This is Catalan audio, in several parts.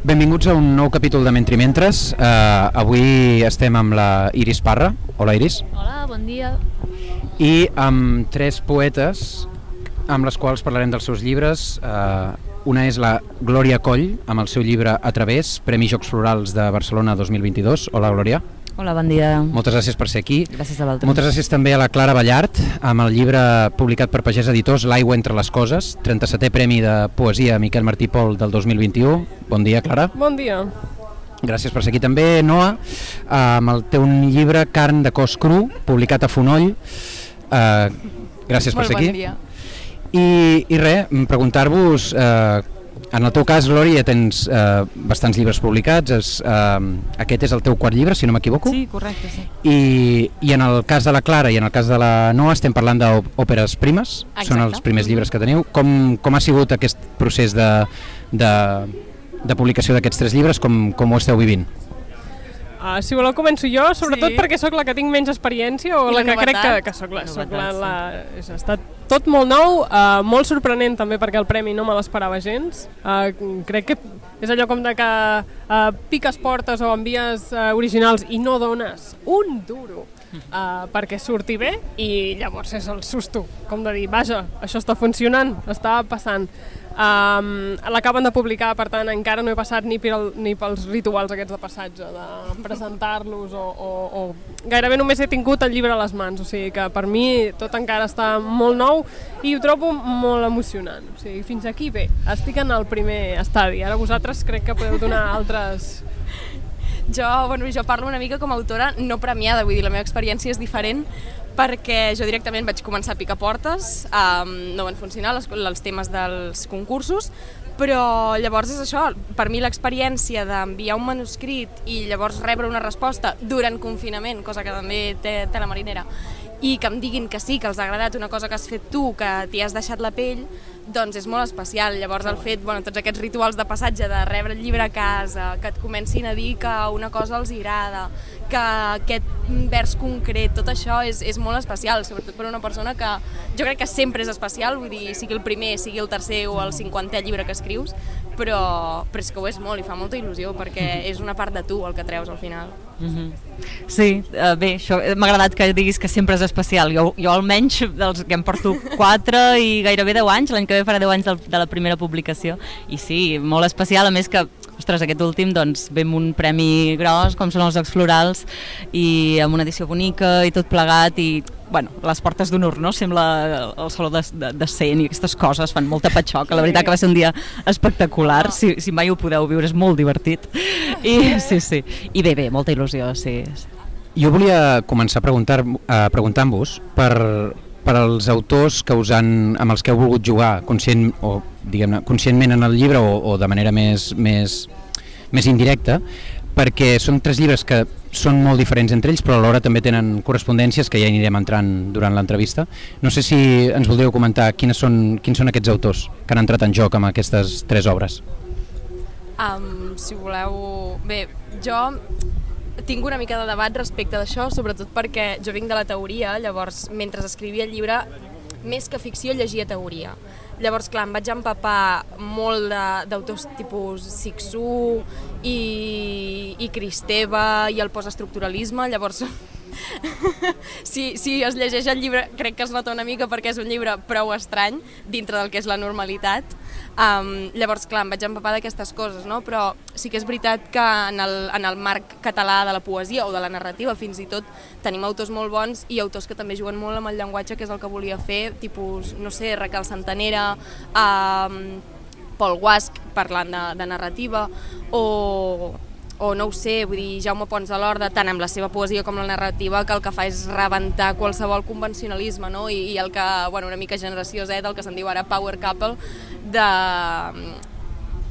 Benvinguts a un nou capítol de Mentri Mentres. Uh, avui estem amb la Iris Parra. Hola, Iris. Hola, bon dia. I amb tres poetes amb les quals parlarem dels seus llibres. Uh, una és la Glòria Coll, amb el seu llibre A través, Premi Jocs Florals de Barcelona 2022. Hola, Glòria. Hola, bon dia. Moltes gràcies per ser aquí. Gràcies a vosaltres. Moltes gràcies també a la Clara Ballart, amb el llibre publicat per Pagès Editors, L'aigua entre les coses, 37è Premi de Poesia Miquel Martí Pol del 2021. Bon dia, Clara. Bon dia. Gràcies per ser aquí també, Noa, amb el teu llibre Carn de cos cru, publicat a Fonoll. Uh, gràcies per Molt ser bon aquí. dia. I, i res, preguntar-vos, eh, en el teu cas, Glòria, ja tens eh, bastants llibres publicats, és, eh, aquest és el teu quart llibre, si no m'equivoco, Sí, correcte, sí. i, i en el cas de la Clara i en el cas de la Noa estem parlant d'òperes primes, són Exacte. els primers llibres que teniu. Com, com ha sigut aquest procés de, de, de publicació d'aquests tres llibres, com, com ho esteu vivint? Uh, si voleu començo jo, sobretot Sí. perquè sóc la que tinc menys experiència o I la, la que crec que, novetat. que sóc la, soc la, Novetat, la, és, ha estat tot molt nou, uh, molt sorprenent també perquè el premi no me l'esperava gens. Uh, crec que és allò com de que uh, piques portes o envies uh, originals i no dones un duro uh, perquè surti bé i llavors és el susto, com de dir, vaja, això està funcionant, està passant. Um, L'acaben de publicar, per tant, encara no he passat ni, pel, ni pels rituals aquests de passatge, de presentar-los o, o, o... Gairebé només he tingut el llibre a les mans, o sigui que per mi tot encara està molt nou i ho trobo molt emocionant. O sigui, fins aquí bé, estic en el primer estadi. Ara vosaltres crec que podeu donar altres... Jo, bueno, jo parlo una mica com a autora no premiada, vull dir, la meva experiència és diferent perquè jo directament vaig començar a picar portes, um, no van funcionar les, els temes dels concursos, però llavors és això, per mi l'experiència d'enviar un manuscrit i llavors rebre una resposta durant confinament, cosa que també té, té la marinera, i que em diguin que sí, que els ha agradat una cosa que has fet tu, que t'hi has deixat la pell, doncs és molt especial. Llavors el fet, bueno, tots aquests rituals de passatge, de rebre el llibre a casa, que et comencin a dir que una cosa els agrada, que aquest vers concret, tot això és, és molt especial, sobretot per una persona que jo crec que sempre és especial, vull dir, sigui el primer, sigui el tercer o el cinquantè llibre que escrius, però, però és que ho és molt i fa molta il·lusió perquè és una part de tu el que treus al final. Mm Sí, uh, bé, això eh, m'ha agradat que diguis que sempre és especial. Jo, jo almenys, dels que em porto 4 i gairebé 10 anys, l'any que ve farà 10 anys de la primera publicació, i sí, molt especial, a més que, ostres, aquest últim, doncs, ve amb un premi gros, com són els Jocs Florals, i amb una edició bonica i tot plegat, i bueno, les portes d'honor, no? Sembla el saló de, de, de cent i aquestes coses fan molta patxoca. La veritat que va ser un dia espectacular. Si, si mai ho podeu viure, és molt divertit. I, sí, sí. I bé, bé, molta il·lusió, sí. Jo volia començar a preguntar, uh, preguntant-vos per, per als autors que us han, amb els que heu volgut jugar conscient, o, diguem conscientment en el llibre o, o de manera més, més, més indirecta, perquè són tres llibres que són molt diferents entre ells, però alhora també tenen correspondències que ja anirem entrant durant l'entrevista. No sé si ens voldríeu comentar quines són, quins són aquests autors que han entrat en joc amb aquestes tres obres. Um, si voleu... Bé, jo tinc una mica de debat respecte d'això, sobretot perquè jo vinc de la teoria, llavors mentre escrivia el llibre, més que ficció llegia teoria. Llavors, clar, em vaig empapar molt d'autors tipus Sixú i, i Cristeva i el postestructuralisme, llavors si, si es llegeix el llibre crec que es nota una mica perquè és un llibre prou estrany dintre del que és la normalitat um, llavors clar, em vaig empapar d'aquestes coses no? però sí que és veritat que en el, en el marc català de la poesia o de la narrativa fins i tot tenim autors molt bons i autors que també juguen molt amb el llenguatge que és el que volia fer, tipus, no sé, Raquel Santanera um, Paul Guasc parlant de, de narrativa o, o no ho sé, vull dir, Jaume Pons de l'Orda, tant amb la seva poesia com la narrativa, que el que fa és rebentar qualsevol convencionalisme, no? I, i el que, bueno, una mica generació Z, el que se'n diu ara power couple, de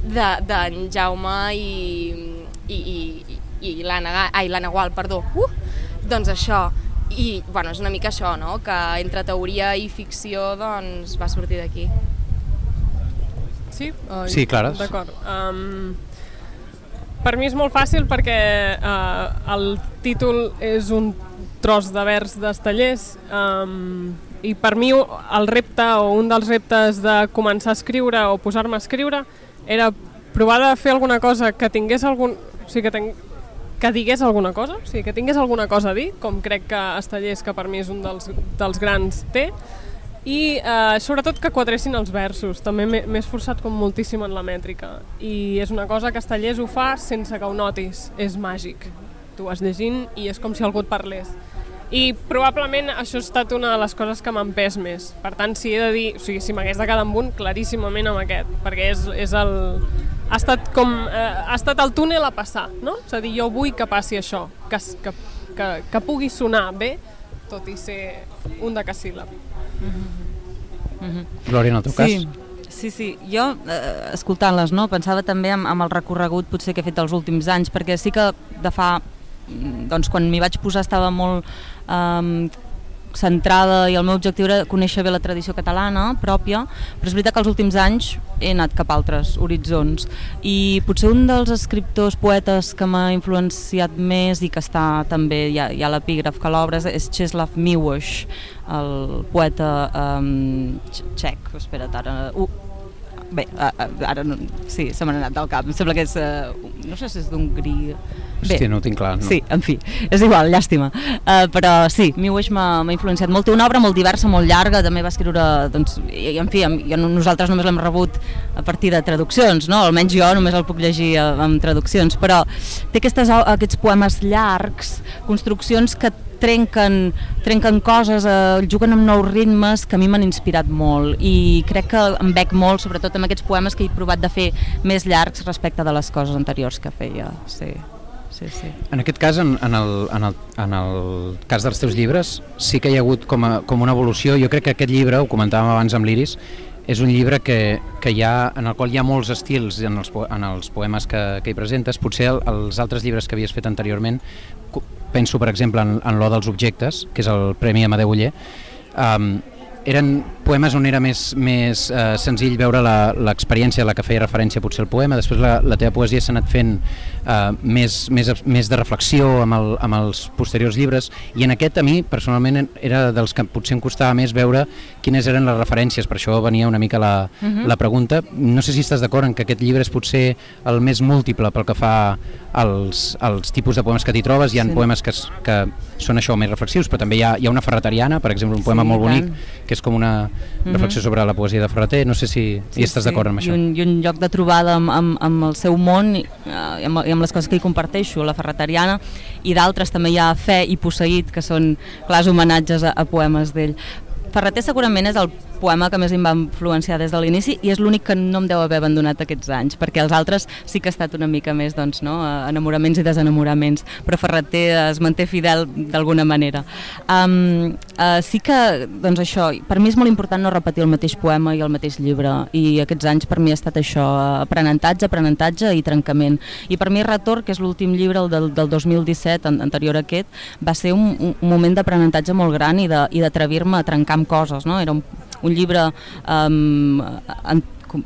de, d'en Jaume i, i, i, i l'Anna ai, l'Anna Gual, perdó. Uh! Doncs això, i bueno, és una mica això, no? que entre teoria i ficció doncs, va sortir d'aquí. Sí? Sí, Clara. D'acord. Um, per mi és molt fàcil perquè uh, el títol és un tros de vers d'Estellers um, i per mi el repte o un dels reptes de començar a escriure o posar-me a escriure era provar de fer alguna cosa que tingués algun... O sigui, que, ten... que digués alguna cosa, o sigui, que tingués alguna cosa a dir, com crec que Estellers, que per mi és un dels, dels grans, té, i eh, sobretot que quadressin els versos, també m'he esforçat com moltíssim en la mètrica, i és una cosa que Estellers ho fa sense que ho notis, és màgic. Tu vas llegint i és com si algú et parlés. I probablement això ha estat una de les coses que m'ha empès més. Per tant, si he de dir, o sigui, si m'hagués de quedar amb un, claríssimament amb aquest, perquè és, és el, ha estat com eh, ha estat el túnel a passar, no? És a dir, jo vull que passi això, que, que, que, que pugui sonar bé, tot i ser un de casíl·lab. Mm -hmm. mm. Glòria, en el teu sí. cas? Sí, sí, jo, eh, escoltant-les, no, pensava també amb, amb el recorregut potser que he fet els últims anys, perquè sí que de fa doncs quan m'hi vaig posar estava molt eh, centrada i el meu objectiu era conèixer bé la tradició catalana pròpia, però és veritat que els últims anys he anat cap a altres horitzons. I potser un dels escriptors poetes que m'ha influenciat més i que està també, hi ha, hi ha l'epígraf que l'obra és Czeslaw Miłosz el poeta um, txec, espera't ara uh, bé, ara no, sí, se m'ha anat del cap, em sembla que és, uh, no sé si és d'Hongria, Hòstia, no ho tinc clar. No. Sí, en fi, és igual, llàstima. Uh, però sí, Miwish m'ha influenciat molt. Té una obra molt diversa, molt llarga, també va escriure, doncs, i, en fi, jo, nosaltres només l'hem rebut a partir de traduccions, no? almenys jo només el puc llegir eh, amb traduccions, però té aquestes, aquests poemes llargs, construccions que trenquen, trenquen coses, eh, juguen amb nous ritmes que a mi m'han inspirat molt i crec que em bec molt, sobretot amb aquests poemes que he provat de fer més llargs respecte de les coses anteriors que feia. Sí. Sí, sí. En aquest cas, en, en, el, en, el, en el cas dels teus llibres, sí que hi ha hagut com, a, com una evolució. Jo crec que aquest llibre, ho comentàvem abans amb l'Iris, és un llibre que, que hi ha, en el qual hi ha molts estils en els, en els poemes que, que hi presentes. Potser el, els altres llibres que havies fet anteriorment penso per exemple en, en l'O dels objectes, que és el Premi Amadeu Uller, um, eren poemes on era més, més eh, senzill veure l'experiència a la que feia referència potser el poema, després la, la teva poesia s'ha anat fent eh, més, més, més de reflexió amb, el, amb els posteriors llibres i en aquest a mi personalment era dels que potser em costava més veure quines eren les referències, per això venia una mica la, uh mhm. -huh. la pregunta. No sé si estàs d'acord en que aquest llibre és potser el més múltiple pel que fa als, als tipus de poemes que t'hi trobes, hi ha sí. poemes que, que són això més reflexius, però també hi ha, hi ha una ferretariana, per exemple, un poema sí, molt bonic, que és com una -hmm. reflexió sobre la poesia de Ferreter, no sé si sí, hi estàs sí. d'acord amb això. I un, I un lloc de trobada amb, amb, amb el seu món i, eh, amb, i amb les coses que hi comparteixo, la ferreteriana, i d'altres també hi ha Fe i Posseït, que són clars homenatges a, a poemes d'ell. Ferreter segurament és el poema que més em va influenciar des de l'inici i és l'únic que no em deu haver abandonat aquests anys, perquè els altres sí que ha estat una mica més doncs, no? enamoraments i desenamoraments, però Ferreter es manté fidel d'alguna manera. Um, uh, sí que, doncs això, per mi és molt important no repetir el mateix poema i el mateix llibre, i aquests anys per mi ha estat això, aprenentatge, aprenentatge i trencament. I per mi Retor, que és l'últim llibre, el del, del 2017, anterior a aquest, va ser un, un moment d'aprenentatge molt gran i d'atrevir-me a trencar amb coses, no? Era un, un llibre um, en,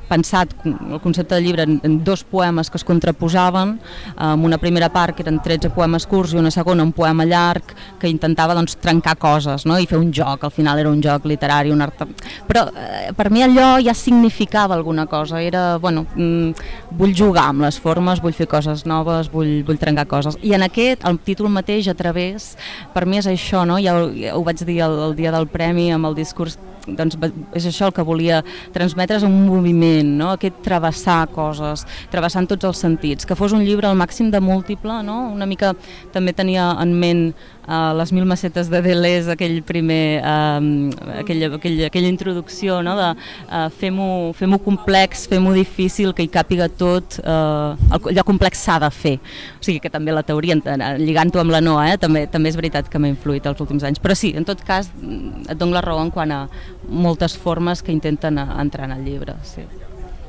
pensat el concepte de llibre en, en dos poemes que es contraposaven, amb una primera part que eren 13 poemes curts i una segona un poema llarg que intentava doncs, trencar coses no? i fer un joc, al final era un joc literari, un art... però eh, per mi allò ja significava alguna cosa, era, bueno, mm, vull jugar amb les formes, vull fer coses noves, vull, vull trencar coses. I en aquest, el títol mateix, a través, per mi és això, no? ja, ho, ja ho vaig dir el, el dia del premi amb el discurs doncs és això el que volia transmetre és un moviment, no? aquest travessar coses, travessant tots els sentits, que fos un llibre al màxim de múltiple, no? una mica també tenia en ment uh, les mil macetes de Deleuze, aquell primer, uh, aquella, aquella, aquella introducció no? de uh, fem-ho fem, complex, fem-ho difícil, que hi càpiga tot, uh, allò complex s'ha de fer. O sigui que també la teoria, lligant-ho amb la Noa, eh? també, també és veritat que m'ha influït els últims anys. Però sí, en tot cas, et dono la raó en quant a moltes formes que intenten entrar en el llibre. Sí.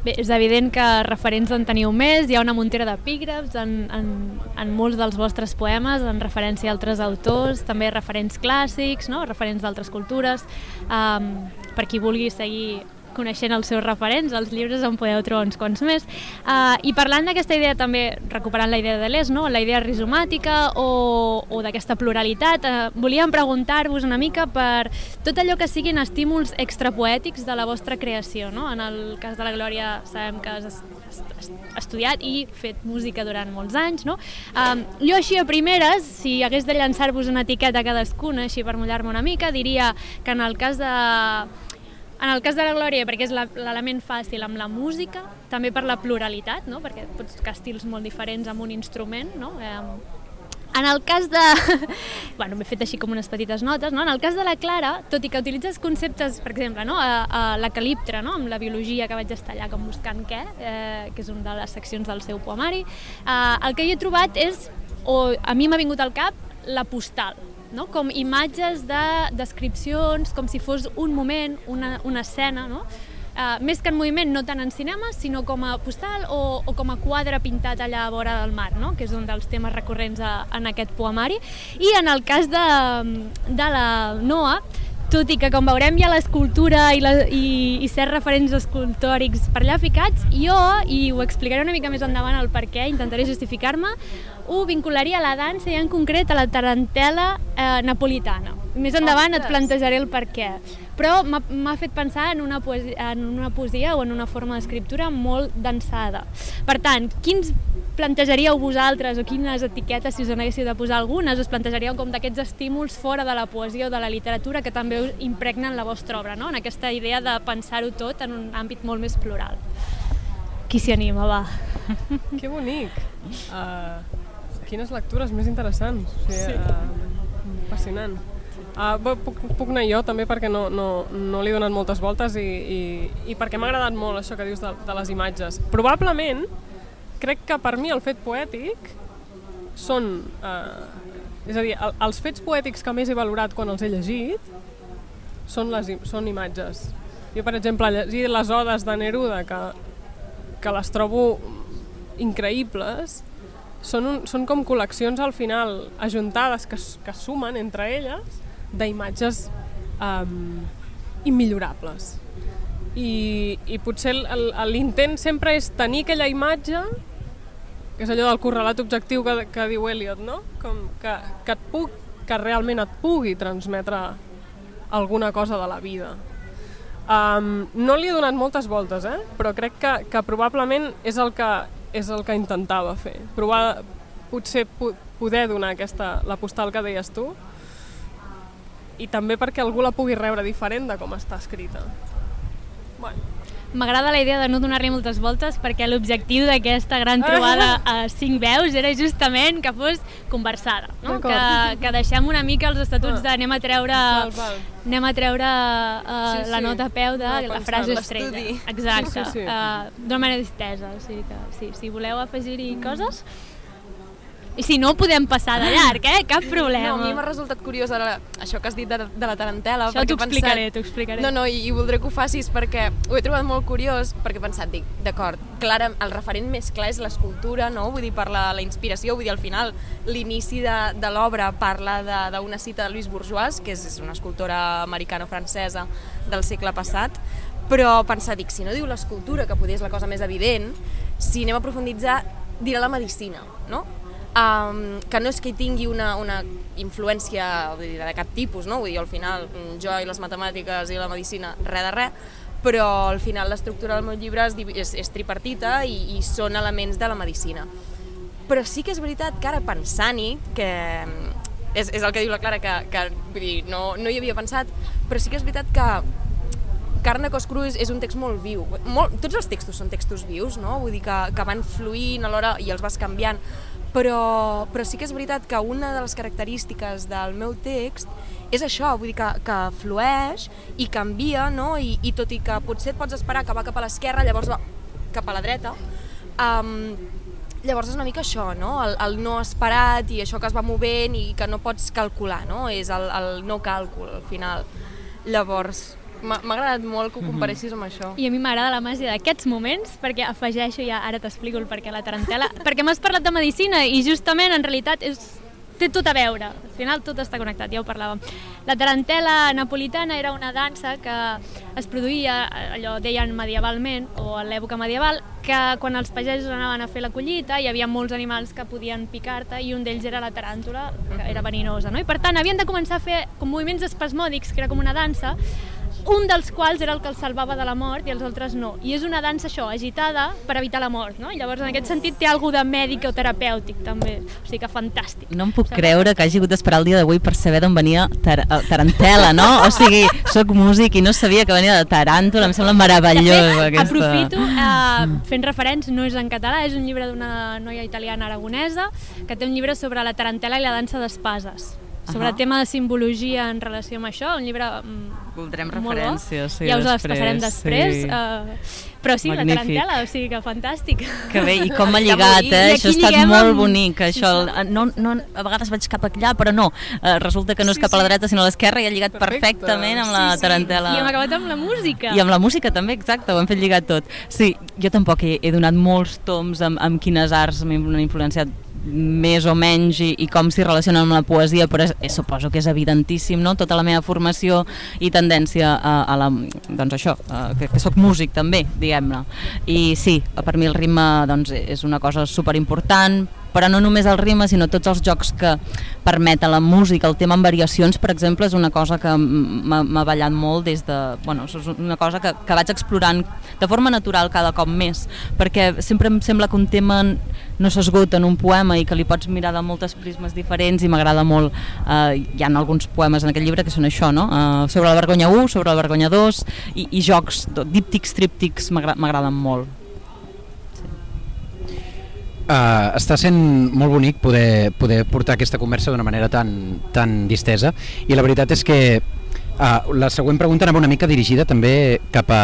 Bé, és evident que referents en teniu més, hi ha una muntera d'epígrafs en, en, en molts dels vostres poemes, en referència a altres autors, també referents clàssics, no? referents d'altres cultures. Um, per qui vulgui seguir coneixent els seus referents, els llibres en podeu trobar uns quants més. Uh, I parlant d'aquesta idea també, recuperant la idea de l'ES, no? la idea rizomàtica o, o d'aquesta pluralitat, uh, volíem preguntar-vos una mica per tot allò que siguin estímuls extrapoètics de la vostra creació. No? En el cas de la Glòria sabem que has estudiat i fet música durant molts anys. No? Um, jo així a primeres, si hagués de llançar-vos una etiqueta cadascuna, així per mullar-me una mica, diria que en el cas de en el cas de la Glòria, perquè és l'element fàcil amb la música, també per la pluralitat, no? perquè pots tocar estils molt diferents amb un instrument, no? Eh, en el cas de... bueno, m'he fet així com unes petites notes, no? En el cas de la Clara, tot i que utilitzes conceptes, per exemple, no? a, a la caliptra, no? amb la biologia que vaig estar allà com buscant què, eh, que és una de les seccions del seu poemari, eh, el que hi he trobat és, o a mi m'ha vingut al cap, la postal, no? com imatges de descripcions, com si fos un moment, una, una escena, no? Uh, més que en moviment, no tant en cinema, sinó com a postal o, o com a quadre pintat allà a vora del mar, no? que és un dels temes recurrents a, en aquest poemari. I en el cas de, de la Noa, tot i que com veurem hi ha l'escultura i, la, i, i certs referents escultòrics per allà ficats, jo, i ho explicaré una mica més endavant el per què, intentaré justificar-me, ho vincularia a la dansa i en concret a la tarantela eh, napolitana. Més endavant Ostres. et plantejaré el per què però m'ha fet pensar en una, poesia, en una poesia o en una forma d'escriptura molt dansada. Per tant, quins plantejaríeu vosaltres o quines etiquetes, si us en haguéssiu de posar algunes, us plantejaríeu com d'aquests estímuls fora de la poesia o de la literatura que també impregnen la vostra obra, no? en aquesta idea de pensar-ho tot en un àmbit molt més plural. Qui s'hi anima, va? Que bonic! Uh, quines lectures més interessants! O sigui, sí. uh, fascinant. Uh, puc, puc anar jo també perquè no, no, no li he donat moltes voltes i, i, i perquè m'ha agradat molt això que dius de, de les imatges. Probablement, crec que per mi el fet poètic són... Uh, és a dir, el, els fets poètics que més he valorat quan els he llegit són, les, són imatges. Jo, per exemple, llegir les odes de Neruda, que, que les trobo increïbles, són, un, són com col·leccions al final ajuntades que, que sumen entre elles d'imatges um, immillorables. I, i potser l'intent sempre és tenir aquella imatge que és allò del correlat objectiu que, que diu Eliot, no? Com que, que, et puc, que realment et pugui transmetre alguna cosa de la vida. Um, no li he donat moltes voltes, eh? però crec que, que probablement és el que, és el que intentava fer. Provar, potser poder donar aquesta, la postal que deies tu, i també perquè algú la pugui rebre diferent de com està escrita. Bueno. M'agrada la idea de no donar-li moltes voltes perquè l'objectiu d'aquesta gran trobada a cinc veus era justament que fos conversada, no? que, que deixem una mica els estatuts ah. d'anem a treure val, val. anem a treure uh, sí, sí. la nota a peu de no, la frase estrella. Exacte, sí, sí, sí. Uh, d'una manera distesa. O sigui que, sí, si voleu afegir-hi mm. coses, i si no, podem passar de llarg, eh? Cap problema. No, a mi m'ha resultat curiós ara, això que has dit de, de la tarantela. Això t'ho explicaré, t'ho explicaré. No, no, i, i voldré que ho facis perquè ho he trobat molt curiós, perquè he pensat, dic, d'acord, clara, el referent més clar és l'escultura, no? Vull dir, per la, la inspiració, vull dir, al final, l'inici de, de l'obra parla d'una cita de Louis Bourgeois, que és, és una escultora americano-francesa del segle passat, però pensar, dic, si no diu l'escultura, que potser és la cosa més evident, si anem a profunditzar, dirà la medicina, no? Um, que no és que hi tingui una, una influència dir, de cap tipus, no? Vull dir, al final mm, jo i les matemàtiques i la medicina, res de res, però al final l'estructura del meu llibre és, és, és tripartita i, i són elements de la medicina. Però sí que és veritat que ara pensant-hi, que mm, és, és el que diu la Clara, que, que vull dir, no, no hi havia pensat, però sí que és veritat que Carne Cos Cruz és un text molt viu. Molt, tots els textos són textos vius, no? Vull dir que, que van fluint alhora i els vas canviant però, però sí que és veritat que una de les característiques del meu text és això, vull dir que, que flueix i canvia, no? I, i tot i que potser et pots esperar que va cap a l'esquerra, llavors va cap a la dreta, um, llavors és una mica això, no? El, el no esperat i això que es va movent i que no pots calcular, no? És el, el no càlcul, al final. Llavors, M'ha agradat molt que ho mhm. comparessis amb això. I a mi m'agrada la màgia d'aquests moments, perquè afegeixo ja, ara t'explico el perquè la tarantela, perquè m'has parlat de medicina i justament en realitat és té tot a veure, al final tot està connectat, ja ho parlàvem. La tarantela napolitana era una dansa que es produïa, allò deien medievalment, o a l'època medieval, que quan els pagesos anaven a fer la collita hi havia molts animals que podien picar-te i un d'ells era la taràntula, que era verinosa, no? I per tant havien de començar a fer com moviments espasmòdics, que era com una dansa, un dels quals era el que el salvava de la mort i els altres no. I és una dansa, això, agitada per evitar la mort, no? I llavors, en aquest sentit, té alguna de mèdic o terapèutic, també. O sigui que fantàstic. No em puc creure que hagi hagut d'esperar el dia d'avui per saber d'on venia tar Tarantela, no? O sigui, sóc músic i no sabia que venia de Taràntula, em sembla meravellós. De fet, aquesta... aprofito, eh, fent referents, no és en català, és un llibre d'una noia italiana aragonesa que té un llibre sobre la tarantela i la dansa d'espases sobre Ahà. el tema de simbologia en relació amb això, un llibre mm, Voldrem molt bo. referències, sí, ja us les passarem després. sí. Uh, però sí, Magnífic. la tarantela, o sigui que fantàstic. Que bé, i com ha lligat, eh? I Això ha estat lliguem molt amb- bonic, això. El, no, no, a vegades vaig cap allà, però no. Eh, resulta que no és cap a la dreta, sinó a l'esquerra, i ha lligat Perfecte. perfectament amb la tarantela. I hem acabat amb la música. I amb la música també, exacte, ho hem fet lligat tot. Sí, jo tampoc he, he donat molts toms amb, amb quines arts m'han influenciat més o menys i, i com s'hi relaciona amb la poesia, però és, eh, suposo que és evidentíssim, no? Tota la meva formació i tendència a, a la... Doncs això, a, que, que sóc músic també, diguem-ne. I sí, per mi el ritme doncs, és una cosa superimportant, però no només el ritme, sinó tots els jocs que permeten la música. El tema amb variacions, per exemple, és una cosa que m'ha ballat molt des de... Bueno, és una cosa que, que vaig explorant de forma natural cada cop més, perquè sempre em sembla que un tema no s'esgota en un poema i que li pots mirar de moltes prismes diferents i m'agrada molt. Eh, hi ha alguns poemes en aquest llibre que són això, no? Eh, sobre la vergonya 1, sobre la vergonya 2 i, i jocs, díptics, tríptics, m'agra- m'agraden molt. Uh, està sent molt bonic poder, poder portar aquesta conversa d'una manera tan, tan distesa i la veritat és que uh, la següent pregunta anava una mica dirigida també cap a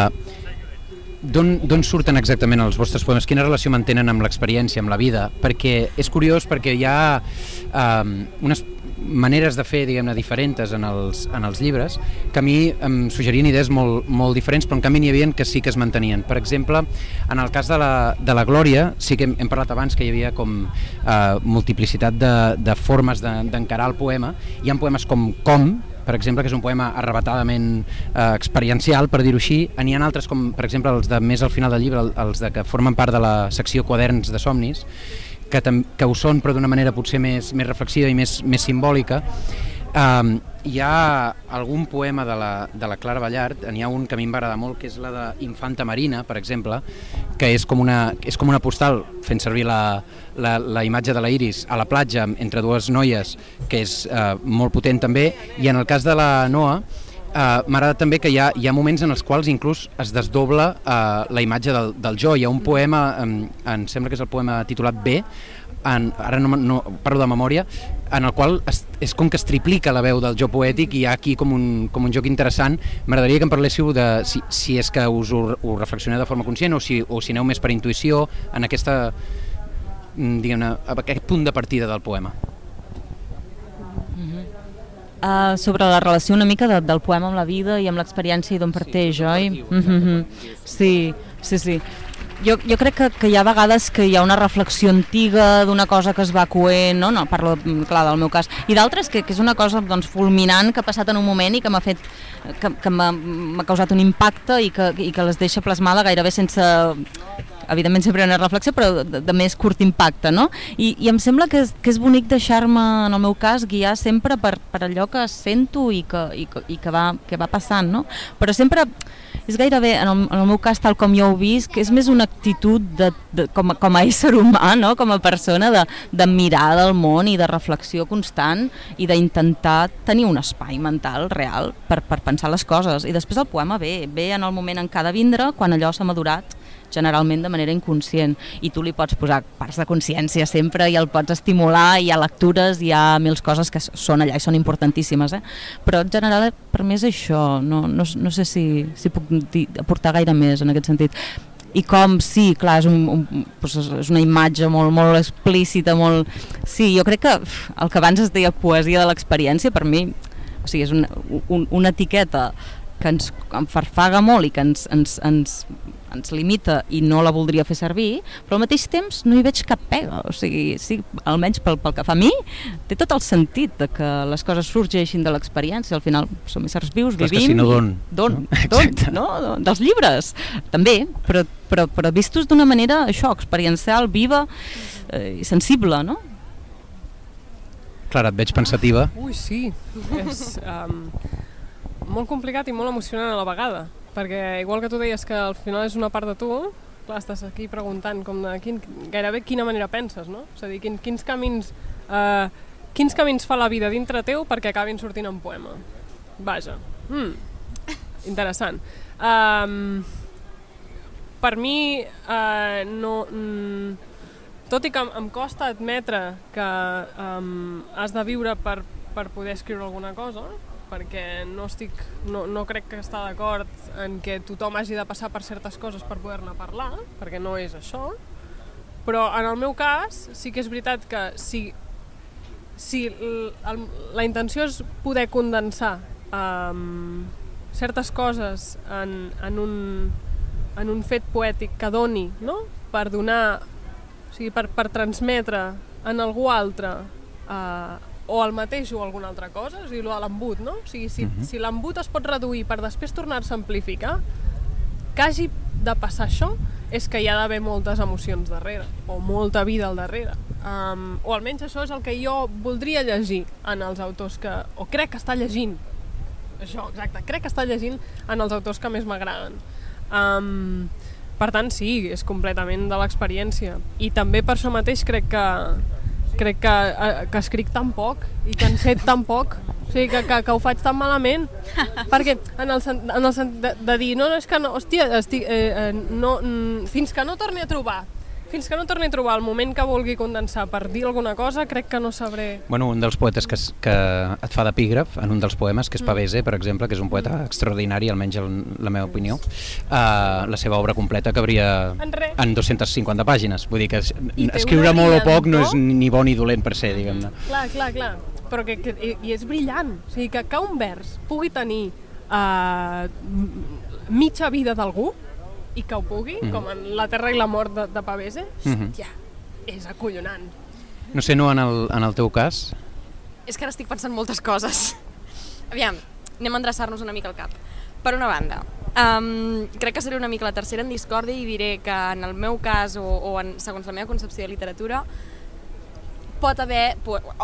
d'on surten exactament els vostres poemes? Quina relació mantenen amb l'experiència, amb la vida? Perquè és curiós perquè hi ha um, unes maneres de fer, diguem-ne, diferents en els, en els llibres, que a mi em suggerien idees molt, molt diferents, però en canvi n'hi havia que sí que es mantenien. Per exemple, en el cas de la, de la Glòria, sí que hem, hem parlat abans que hi havia com eh, multiplicitat de, de formes de- d'encarar el poema. Hi ha poemes com Com, per exemple, que és un poema arrebatadament eh, experiencial, per dir-ho així. N'hi ha altres, com per exemple els de més al final del llibre, el- els de que formen part de la secció Quaderns de somnis, que, que ho són però d'una manera potser més, més reflexiva i més, més simbòlica. Um, hi ha algun poema de la, de la Clara Ballart, n'hi ha un que a mi em va agradar molt, que és la d'Infanta Marina, per exemple, que és com una, és com una postal fent servir la, la, la imatge de la Iris a la platja entre dues noies, que és uh, molt potent també, i en el cas de la Noa, Uh, M'agrada també que hi ha, hi ha moments en els quals inclús es desdobla uh, la imatge del, del jo. Hi ha un poema, um, em sembla que és el poema titulat B, en, ara no, no parlo de memòria, en el qual es, és com que es triplica la veu del jo poètic i hi ha aquí com un, com un joc interessant. M'agradaria que em parléssiu de si, si és que us ho, ho reflexioneu de forma conscient o si, o si aneu més per intuïció en aquesta, mm, diguem-ne, aquest punt de partida del poema. Uh, sobre la relació una mica de, del poema amb la vida i amb l'experiència i d'on parteix, oi? Mm -hmm. Sí, sí, sí. Jo, jo crec que, que hi ha vegades que hi ha una reflexió antiga d'una cosa que es va coent, no? no parlo, mm, clar, del meu cas, i d'altres que, que és una cosa doncs, fulminant que ha passat en un moment i que m'ha fet que, que m'ha m'ha causat un impacte i que, i que les deixa plasmada gairebé sense evidentment sempre hi ha una reflexió, però de, de més curt impacte, no? I, i em sembla que és, que és bonic deixar-me, en el meu cas, guiar sempre per, per allò que sento i que, i, i que, va, que va passant, no? Però sempre és gairebé, en el, en el meu cas, tal com jo ho que és més una actitud de, de, com, a, com a ésser humà, no? com a persona, de, de mirar del món i de reflexió constant i d'intentar tenir un espai mental real per, per pensar les coses. I després el poema ve, ve en el moment en què ha de vindre, quan allò s'ha madurat generalment de manera inconscient. I tu li pots posar parts de consciència sempre i el pots estimular, hi ha lectures hi ha mil coses que són allà i són importantíssimes eh? però en general per mi és això. No, no, no sé si, si puc dir, aportar gaire més en aquest sentit. I com, sí, clar, és, un, un, doncs és- una imatge molt, molt explícita, molt... Sí, jo crec que el que abans es deia poesia de l'experiència, per mi, o sigui, és una, un, una etiqueta que ens enfarfaga molt i que ens, ens, ens ens limita i no la voldria fer servir, però al mateix temps no hi veig cap pega, o sigui, sí, almenys pel, pel que fa a mi, té tot el sentit de que les coses sorgeixin de l'experiència, al final som éssers vius, Clar, és que vivim... si no, d'on? D'on? No? D'on? No? Dels llibres, també, però, però, però vistos d'una manera, això, experiencial, viva eh, i sensible, no? Clara, et veig pensativa. Ui, sí. és um, molt complicat i molt emocionant a la vegada, perquè igual que tu deies que al final és una part de tu, clar, estàs aquí preguntant com de quin, gairebé quina manera penses, no? És a dir, quin, quins camins... Uh, quins camins fa la vida dintre teu perquè acabin sortint en poema? Vaja. Mm. Interessant. Um, per mi, uh, no... Mm, tot i que em, em costa admetre que um, has de viure per, per poder escriure alguna cosa, perquè no, estic, no, no crec que està d'acord en que tothom hagi de passar per certes coses per poder-ne parlar, perquè no és això, però en el meu cas sí que és veritat que si, si el, la intenció és poder condensar um, certes coses en, en, un, en un fet poètic que doni, no? per donar o sigui, per, per transmetre en algú altre eh, o el mateix o alguna altra cosa, o sigui, lo de l'embut, no? O sigui, si, uh -huh. si l'embut es pot reduir per després tornar-se a amplificar, que hagi de passar això és que hi ha d'haver moltes emocions darrere, o molta vida al darrere. Um, o almenys això és el que jo voldria llegir en els autors que... o crec que està llegint. Això, exacte, crec que està llegint en els autors que més m'agraden. Um, per tant, sí, és completament de l'experiència. I també per això mateix crec que crec que, eh, que escric tan poc i que en sé tan poc o sigui, que, que, que ho faig tan malament perquè en el, en el de, de dir no, no, és que no, hòstia, estic, eh, eh, no, mm, fins que no torni a trobar fins que no torni a trobar el moment que vulgui condensar per dir alguna cosa, crec que no sabré Bueno, un dels poetes que, es- que et fa d'epígraf en un dels poemes, que és Pavese, per exemple, que és un poeta extraordinari, almenys en la meva opinió, uh, la seva obra completa cabria En res. en 250 pàgines. Vull dir que escriure molt o poc no és ni bo ni dolent per ser, diguem-ne. Clar, clar, clar. Però que, que, i- i és brillant. O sigui, que, que un vers pugui tenir uh, mitja vida d'algú i que ho pugui, Mhm. com en La terra i la mort de, de Pavese, Mhm. hòstia, és acollonant. No sé, no, en el, en el teu cas, És que ara estic pensant moltes coses. Aviam, anem a endreçar-nos una mica al cap. Per una banda, um, crec que seré una mica la tercera en discòrdia i diré que en el meu cas, o, o en, segons la meva concepció de literatura, pot haver,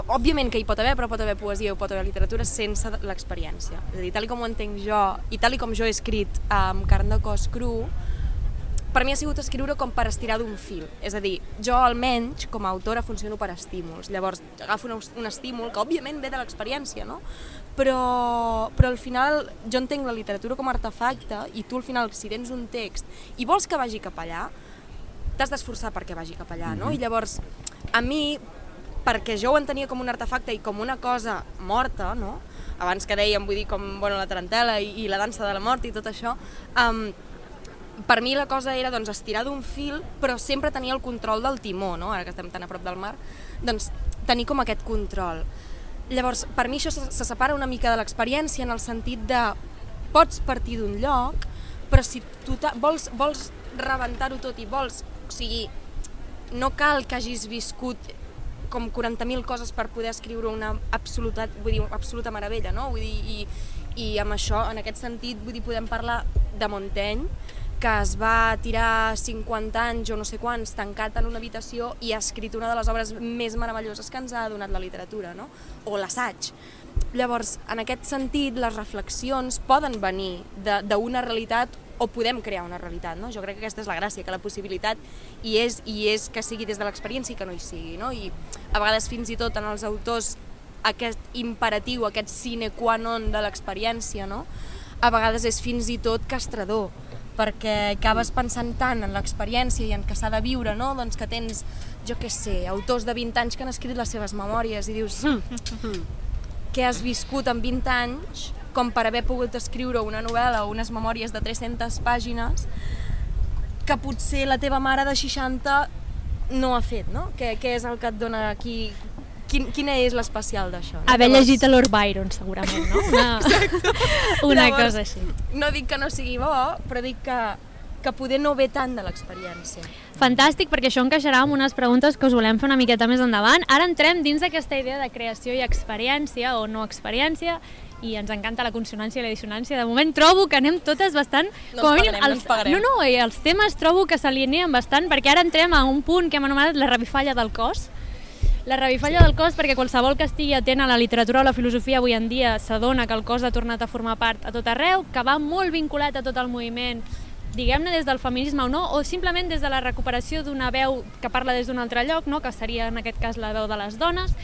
òbviament que hi pot haver, però pot haver poesia o pot haver literatura sense l'experiència. És a dir, tal i com ho entenc jo, i tal i com jo he escrit amb carn de cos cru, per mi ha sigut escriure com per estirar d'un fil. És a dir, jo almenys, com a autora, funciono per estímuls. Llavors, agafo un, un estímul que òbviament ve de l'experiència, no? Però, però al final jo entenc la literatura com a artefacte i tu al final, si tens un text i vols que vagi cap allà, t'has d'esforçar perquè vagi cap allà, no? I llavors, a mi, perquè jo ho entenia com un artefacte i com una cosa morta, no? Abans que dèiem, vull dir, com bueno, la tarantela i, i la dansa de la mort i tot això, um, per mi la cosa era doncs, estirar d'un fil, però sempre tenir el control del timó, no? ara que estem tan a prop del mar, doncs tenir com aquest control. Llavors, per mi això se, se separa una mica de l'experiència en el sentit de pots partir d'un lloc, però si tu vols, vols rebentar-ho tot i vols, o sigui, no cal que hagis viscut com 40.000 coses per poder escriure una absoluta, vull dir, absoluta meravella, no? Vull dir, i, i amb això, en aquest sentit, vull dir, podem parlar de Montaigne, que es va tirar 50 anys o no sé quants tancat en una habitació i ha escrit una de les obres més meravelloses que ens ha donat la literatura, no? O l'assaig. Llavors, en aquest sentit, les reflexions poden venir d'una realitat o podem crear una realitat, no? Jo crec que aquesta és la gràcia, que la possibilitat hi és, i és que sigui des de l'experiència i que no hi sigui, no? I a vegades fins i tot en els autors aquest imperatiu, aquest sine qua non de l'experiència, no? A vegades és fins i tot castrador, perquè acabes pensant tant en l'experiència i en que s'ha de viure, no? Doncs que tens, jo què sé, autors de 20 anys que han escrit les seves memòries i dius, què has viscut en 20 anys com per haver pogut escriure una novel·la o unes memòries de 300 pàgines que potser la teva mare de 60 no ha fet, no? Què, què és el que et dona aquí... Quin, quina és l'especial d'això? No? Haver llegit a Lord Byron, segurament, no? Una, una Llavors, cosa així. No dic que no sigui bo, però dic que que poder no ve tant de l'experiència. Fantàstic, perquè això encaixarà amb unes preguntes que us volem fer una miqueta més endavant. Ara entrem dins d'aquesta idea de creació i experiència o no experiència i ens encanta la consonància i la dissonància. De moment trobo que anem totes bastant... No com pagarem, no pagarem. No, no, i els temes trobo que s'alineen bastant perquè ara entrem a un punt que hem anomenat la revifalla del cos. La revifalla del cos perquè qualsevol que estigui atent a la literatura o la filosofia avui en dia s'adona que el cos ha tornat a formar part a tot arreu, que va molt vinculat a tot el moviment diguem-ne des del feminisme o no, o simplement des de la recuperació d'una veu que parla des d'un altre lloc, no? que seria en aquest cas la veu de les dones,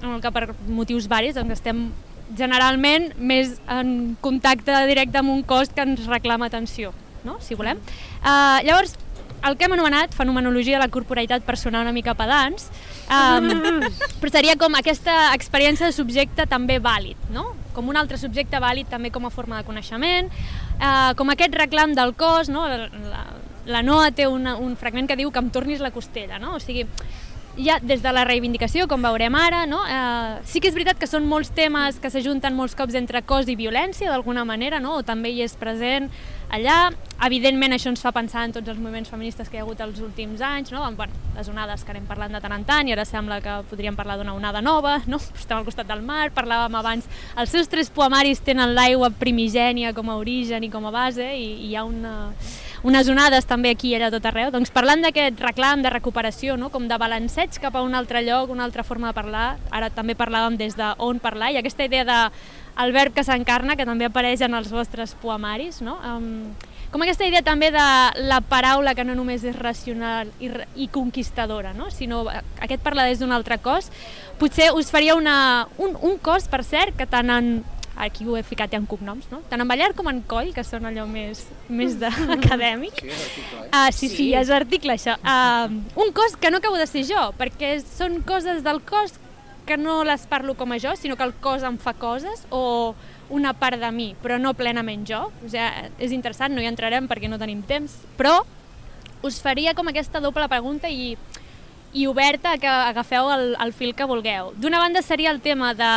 en el que per motius varis doncs estem generalment més en contacte directe amb un cos que ens reclama atenció, no? si volem. Uh, llavors, el que hem anomenat fenomenologia de la corporalitat personal una mica pedants, um, però seria com aquesta experiència de subjecte també vàlid, no? com un altre subjecte vàlid també com a forma de coneixement, uh, com aquest reclam del cos, no? la, la, la Noa té una, un fragment que diu que em tornis la costella, no? o sigui, ja des de la reivindicació, com veurem ara, no? eh, sí que és veritat que són molts temes que s'ajunten molts cops entre cos i violència, d'alguna manera, no? o també hi és present allà. Evidentment això ens fa pensar en tots els moviments feministes que hi ha hagut els últims anys, no? bueno, les onades que anem parlant de tant en tant i ara sembla que podríem parlar d'una onada nova, no? estem al costat del mar, parlàvem abans, els seus tres poemaris tenen l'aigua primigènia com a origen i com a base i, i hi ha una, unes onades també aquí i allà tot arreu. Doncs parlant d'aquest reclam de recuperació, no? com de balanceig cap a un altre lloc, una altra forma de parlar, ara també parlàvem des de on parlar, i aquesta idea de el verb que s'encarna, que també apareix en els vostres poemaris, no? Um, com aquesta idea també de la paraula que no només és racional i, i conquistadora, no? sinó aquest parlar des d'un altre cos, potser us faria una, un, un cos, per cert, que tant en aquí ho he ficat ja en cognoms, no? Tant en Ballar com en Coll, que són allò més, més d'acadèmic. Sí, és article, eh? Uh, sí, sí, sí, és article, això. Uh, un cos que no acabo de ser jo, perquè són coses del cos que no les parlo com a jo, sinó que el cos em fa coses, o una part de mi, però no plenament jo. O sigui, és interessant, no hi entrarem perquè no tenim temps, però us faria com aquesta doble pregunta i, i oberta que agafeu el, el fil que vulgueu. D'una banda seria el tema de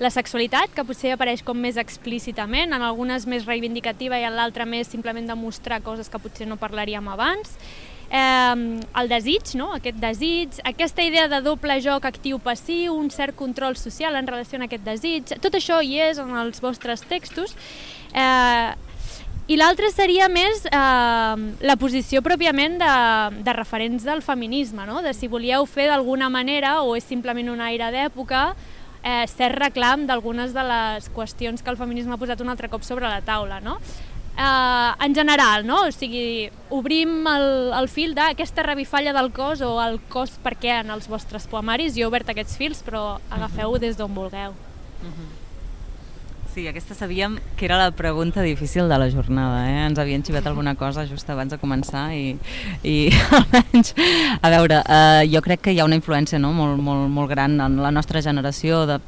la sexualitat, que potser apareix com més explícitament, en algunes més reivindicativa i en l'altra més simplement demostrar coses que potser no parlaríem abans eh, el desig, no? aquest desig, aquesta idea de doble joc actiu-passiu, un cert control social en relació a aquest desig, tot això hi és en els vostres textos. Eh, i l'altre seria més eh, la posició pròpiament de, de referents del feminisme, no? de si volíeu fer d'alguna manera o és simplement un aire d'època, eh, cert reclam d'algunes de les qüestions que el feminisme ha posat un altre cop sobre la taula. No? eh, en general, no? O sigui, obrim el, el fil d'aquesta revifalla del cos o el cos per què en els vostres poemaris. Jo he obert aquests fils, però agafeu des d'on vulgueu. Sí, aquesta sabíem que era la pregunta difícil de la jornada. Eh? Ens havien xivat alguna cosa just abans de començar i, i almenys, a veure, eh, jo crec que hi ha una influència no? molt, molt, molt gran en la nostra generació de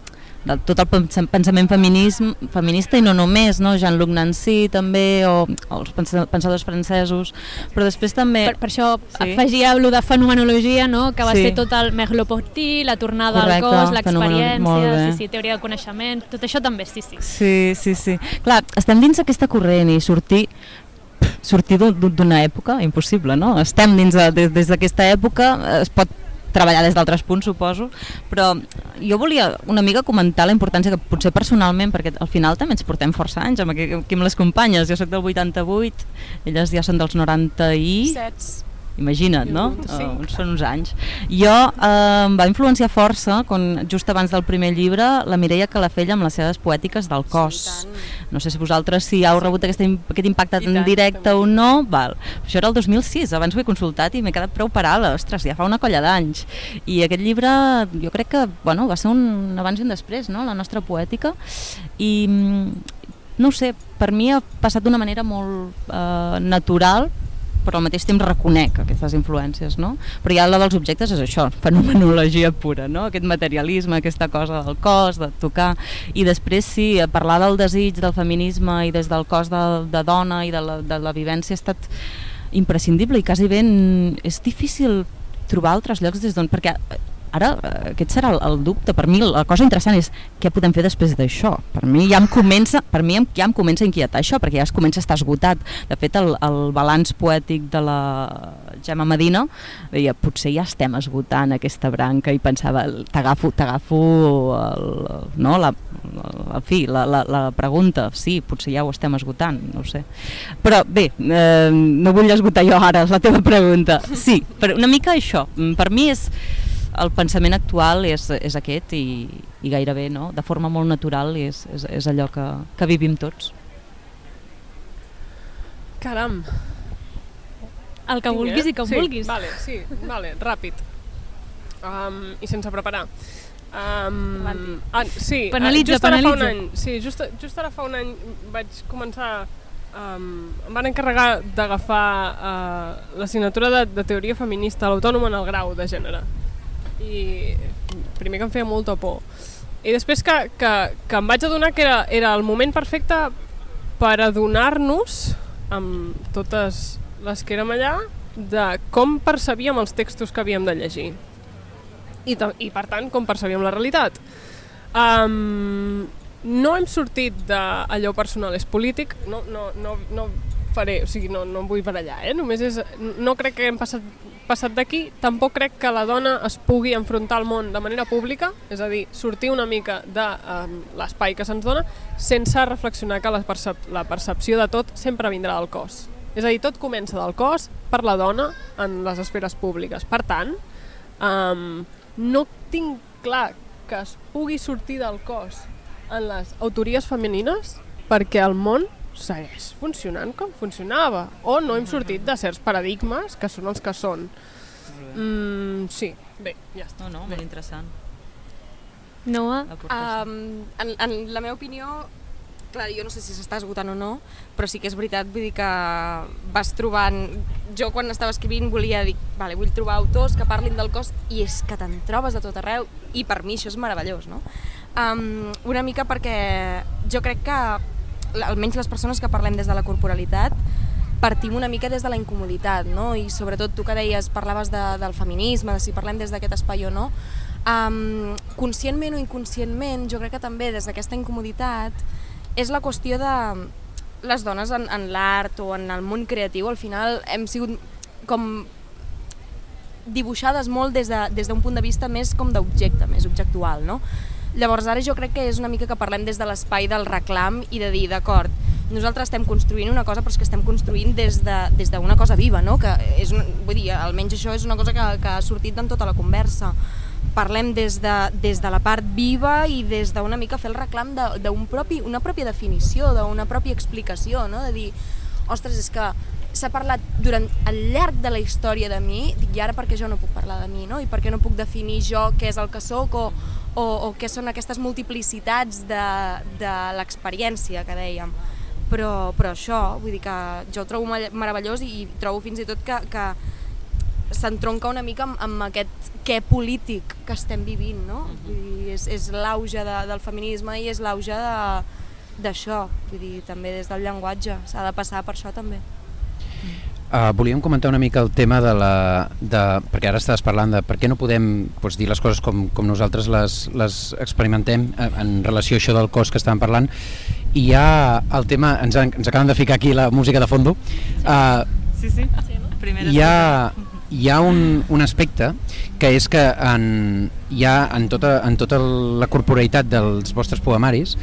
de tot el pensament feminisme, feminista i no només, no? Jean-Luc Nancy també, o, o els pensadors francesos, però després també... Per, per això sí. afegia el de fenomenologia, no? que va sí. ser tot el Merleau-Ponty, la tornada Correcte, al cos, l'experiència, sí, sí, teoria del coneixement, tot això també, sí, sí. Sí, sí, sí. Clar, estem dins aquesta corrent i sortir sortir d'una època impossible, no? Estem dins de, des d'aquesta època, es pot treballar des d'altres punts, suposo, però jo volia una mica comentar la importància que potser personalment, perquè al final també ens portem força anys amb aquí, amb les companyes, jo sóc del 88, elles ja són dels 90 i... 7 imagina't, no? Uh, són uns anys. Jo eh, em va influenciar força, quan, just abans del primer llibre, la Mireia Calafell amb les seves poètiques del cos. Sí, no sé si vosaltres si heu rebut aquest, aquest impacte en directe també. o no. Val. Això era el 2006, abans ho he consultat i m'he quedat prou parada. Ostres, ja fa una colla d'anys. I aquest llibre jo crec que bueno, va ser un abans i un després, no? la nostra poètica. I no ho sé, per mi ha passat d'una manera molt eh, natural però al mateix temps reconec aquestes influències, no? Però ja la dels objectes és això, fenomenologia pura, no? Aquest materialisme, aquesta cosa del cos, de tocar, i després sí, parlar del desig, del feminisme i des del cos de, de dona i de la, de la vivència ha estat imprescindible i quasi ben és difícil trobar altres llocs des d'on, perquè ara eh, aquest serà el, el dubte. Per mi la cosa interessant és què podem fer després d'això. Per mi ja em comença, per mi ja em comença a inquietar això, perquè ja es comença a estar esgotat. De fet, el, el balanç poètic de la Gemma Medina deia, potser ja estem esgotant aquesta branca i pensava, t'agafo t'agafo no, la, la, fi, la, la, la pregunta, sí, potser ja ho estem esgotant, no ho sé. Però bé, eh, no vull esgotar jo ara la teva pregunta. Sí, però una mica això. Per mi és el pensament actual és, és aquest i, i gairebé no? de forma molt natural és, és, és allò que, que vivim tots. Caram! El que Tinc, vulguis eh? i que sí, vulguis. Vale, sí, vale, ràpid. Um, I sense preparar. Um, ah, sí, penalitza, just penalitza. Ara fa un any, sí, just, just ara fa un any vaig començar um, em van encarregar d'agafar uh, l'assignatura de, de teoria feminista a l'autònoma en el grau de gènere i primer que em feia molta por. I després que, que, que em vaig adonar que era, era el moment perfecte per adonar-nos amb totes les que érem allà de com percebíem els textos que havíem de llegir. I, i per tant com percebíem la realitat. Um, no hem sortit d'allò personal és polític no, no, no, no faré, o sigui, no, no em vull per allà, eh? només és, no crec que hem passat, passat d'aquí, tampoc crec que la dona es pugui enfrontar al món de manera pública, és a dir, sortir una mica de um, l'espai que se'ns dona sense reflexionar que la, percep la percepció de tot sempre vindrà del cos. És a dir, tot comença del cos per la dona en les esferes públiques. Per tant, um, no tinc clar que es pugui sortir del cos en les autories femenines perquè el món segueix funcionant com funcionava o no hem sortit de certs paradigmes que són els que són mm, sí, bé, ja està no, no, molt interessant Noa? Um, en, en la meva opinió clar, jo no sé si s'està esgotant o no, però sí que és veritat, vull dir que vas trobant... Jo quan estava escrivint volia dir, vale, vull trobar autors que parlin del cos i és que te'n trobes de tot arreu i per mi això és meravellós, no? Um, una mica perquè jo crec que almenys les persones que parlem des de la corporalitat, partim una mica des de la incomoditat, no? I sobretot tu que deies, parlaves de, del feminisme, de si parlem des d'aquest espai o no, um, conscientment o inconscientment, jo crec que també des d'aquesta incomoditat és la qüestió de les dones en, en l'art o en el món creatiu, al final hem sigut com dibuixades molt des d'un de, des punt de vista més com d'objecte, més objectual, no? Llavors ara jo crec que és una mica que parlem des de l'espai del reclam i de dir, d'acord, nosaltres estem construint una cosa però és que estem construint des d'una de, des cosa viva, no? que és una, vull dir, almenys això és una cosa que, que ha sortit en tota la conversa. Parlem des de, des de la part viva i des d'una mica fer el reclam d'una propi, una pròpia definició, d'una pròpia explicació, no? de dir, ostres, és que s'ha parlat durant el llarg de la història de mi, dic, i ara perquè jo no puc parlar de mi, no? I perquè no puc definir jo què és el que sóc o, o, o què són aquestes multiplicitats de, de l'experiència que dèiem. Però, però això, vull dir que jo ho trobo meravellós i trobo fins i tot que, que s'entronca una mica amb, amb aquest què polític que estem vivint, no? Vull dir, és, és l'auge de, del feminisme i és l'auge d'això, vull dir, també des del llenguatge, s'ha de passar per això també. Uh, volíem comentar una mica el tema de la... De, perquè ara estàs parlant de per què no podem doncs, dir les coses com, com nosaltres les, les experimentem en, eh, en relació a això del cos que estàvem parlant. I hi ha el tema, ens, ens acaben de ficar aquí la música de fondo. Uh, sí, sí, sí no? hi ha, hi ha un, un aspecte que és que en, hi ha en tota, en tota la corporalitat dels vostres poemaris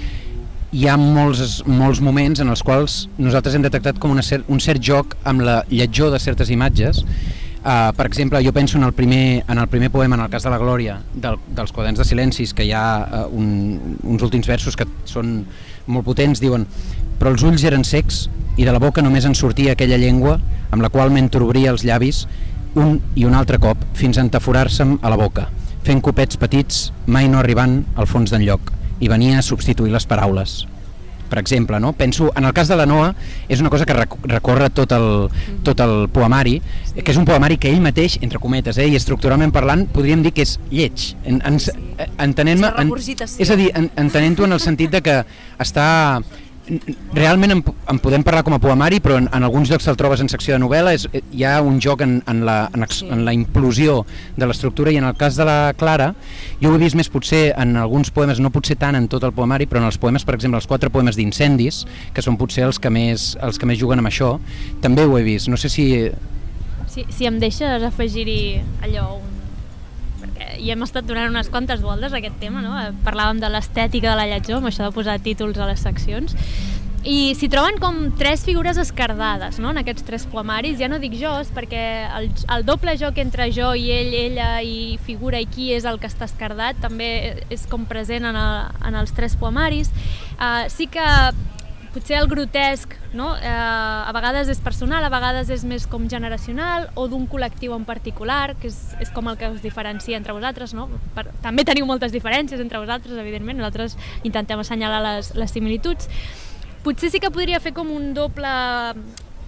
hi ha molts, molts moments en els quals nosaltres hem detectat com una cert, un cert joc amb la lletjor de certes imatges. Uh, per exemple, jo penso en el primer, en el primer poema, en el cas de la Glòria, del, dels quaderns de silencis, que hi ha uh, un, uns últims versos que són molt potents, diuen però els ulls eren secs i de la boca només en sortia aquella llengua amb la qual m'entrobria els llavis un i un altre cop fins a entaforar-se'm a la boca, fent copets petits, mai no arribant al fons d'enlloc i venia a substituir les paraules. Per exemple, no? penso, en el cas de la Noa és una cosa que recorre tot el, tot el poemari, sí. que és un poemari que ell mateix, entre cometes, eh, i estructuralment parlant, podríem dir que és lleig, en, en, entenent-me, en, és a dir, en, entenent-ho en el sentit de que està realment en, en podem parlar com a poemari, però en, en alguns llocs te'l trobes en secció de novel·la, és, hi ha un joc en, en, la, en, ex, en la implosió de l'estructura i en el cas de la Clara, jo ho he vist més potser en alguns poemes, no potser tant en tot el poemari, però en els poemes, per exemple, els quatre poemes d'incendis, que són potser els que, més, els que més juguen amb això, també ho he vist. No sé si... Si, si em deixes afegir-hi allò, un hi hem estat donant unes quantes voltes a aquest tema, no? Parlàvem de l'estètica de la lletjó, amb això de posar títols a les seccions, i s'hi troben com tres figures escardades no? en aquests tres poemaris, ja no dic jo perquè el, el doble joc entre jo i ell, ella i figura i qui és el que està escardat també és com present en, el, en els tres poemaris uh, sí que potser el grotesc no? eh, a vegades és personal, a vegades és més com generacional o d'un col·lectiu en particular, que és, és com el que us diferencia entre vosaltres. No? Per, també teniu moltes diferències entre vosaltres, evidentment, nosaltres intentem assenyalar les, les similituds. Potser sí que podria fer com un doble,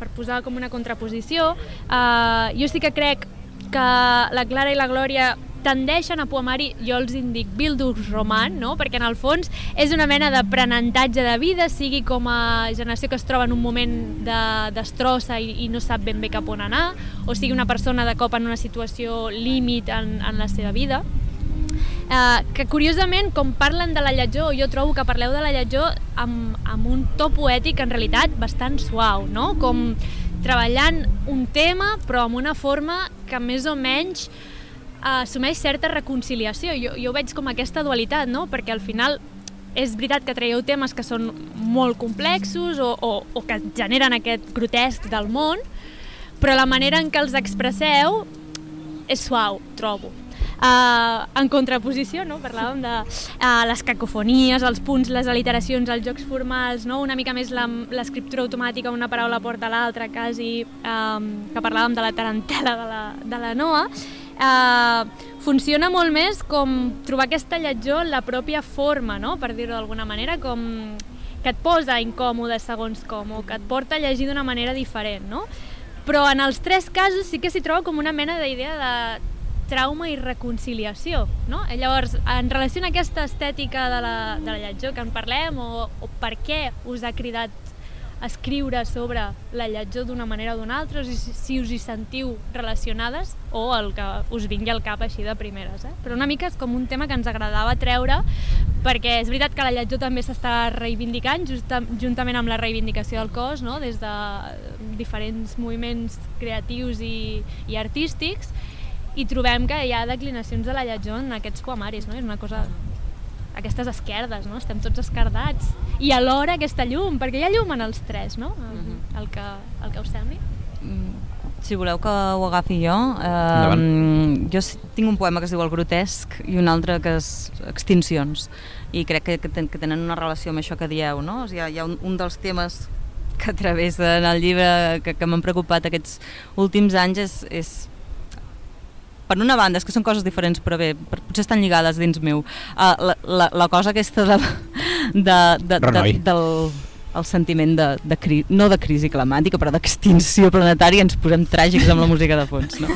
per posar com una contraposició. Eh, jo sí que crec que la Clara i la Glòria tendeixen a poemari, jo els indic Bildungsroman, no? perquè en el fons és una mena d'aprenentatge de vida, sigui com a generació que es troba en un moment de destrossa i, i no sap ben bé cap on anar, o sigui una persona de cop en una situació límit en, en la seva vida. Uh, que curiosament, com parlen de la lletjó, jo trobo que parleu de la lletjó amb, amb un to poètic en realitat bastant suau, no? Com treballant un tema però amb una forma que més o menys assumeix certa reconciliació. Jo, jo veig com aquesta dualitat, no? perquè al final és veritat que traieu temes que són molt complexos o, o, o que generen aquest grotesc del món, però la manera en què els expresseu és suau, trobo. Uh, en contraposició, no? parlàvem de uh, les cacofonies, els punts, les aliteracions, els jocs formals, no? una mica més l'escriptura automàtica, una paraula porta l'altra, quasi, um, que parlàvem de la tarantela de la, de la Noa, eh, funciona molt més com trobar aquesta lletjó en la pròpia forma, no? per dir-ho d'alguna manera, com que et posa incòmode segons com, o que et porta a llegir d'una manera diferent, no? Però en els tres casos sí que s'hi troba com una mena d'idea de trauma i reconciliació, no? I llavors, en relació a aquesta estètica de la, de la lletjó que en parlem, o, o per què us ha cridat escriure sobre la lletjó d'una manera o d'una altra, si, si us hi sentiu relacionades o el que us vingui al cap així de primeres. Eh? Però una mica és com un tema que ens agradava treure perquè és veritat que la lletjó també s'està reivindicant justa, juntament amb la reivindicació del cos no? des de diferents moviments creatius i, i artístics i trobem que hi ha declinacions de la lletjó en aquests poemaris, no? és una cosa aquestes esquerdes, no? Estem tots esquerdats. I alhora aquesta llum, perquè hi ha llum en els tres, no? El, mhm. el, que, el que us sembli. Mm, si voleu que ho agafi jo, eh, jo tinc un poema que es diu El grotesc i un altre que és Extincions i crec que, que, ten, que tenen una relació amb això que dieu, no? O sigui, hi ha un, un dels temes que travessa en el llibre que, que m'han preocupat aquests últims anys és, és per una banda, és que són coses diferents, però bé, potser estan lligades dins meu. Uh, la, la, la cosa aquesta de, de, de, de, del el sentiment de, de cri, no de crisi climàtica, però d'extinció planetària, ens posem tràgics amb la música de fons, no?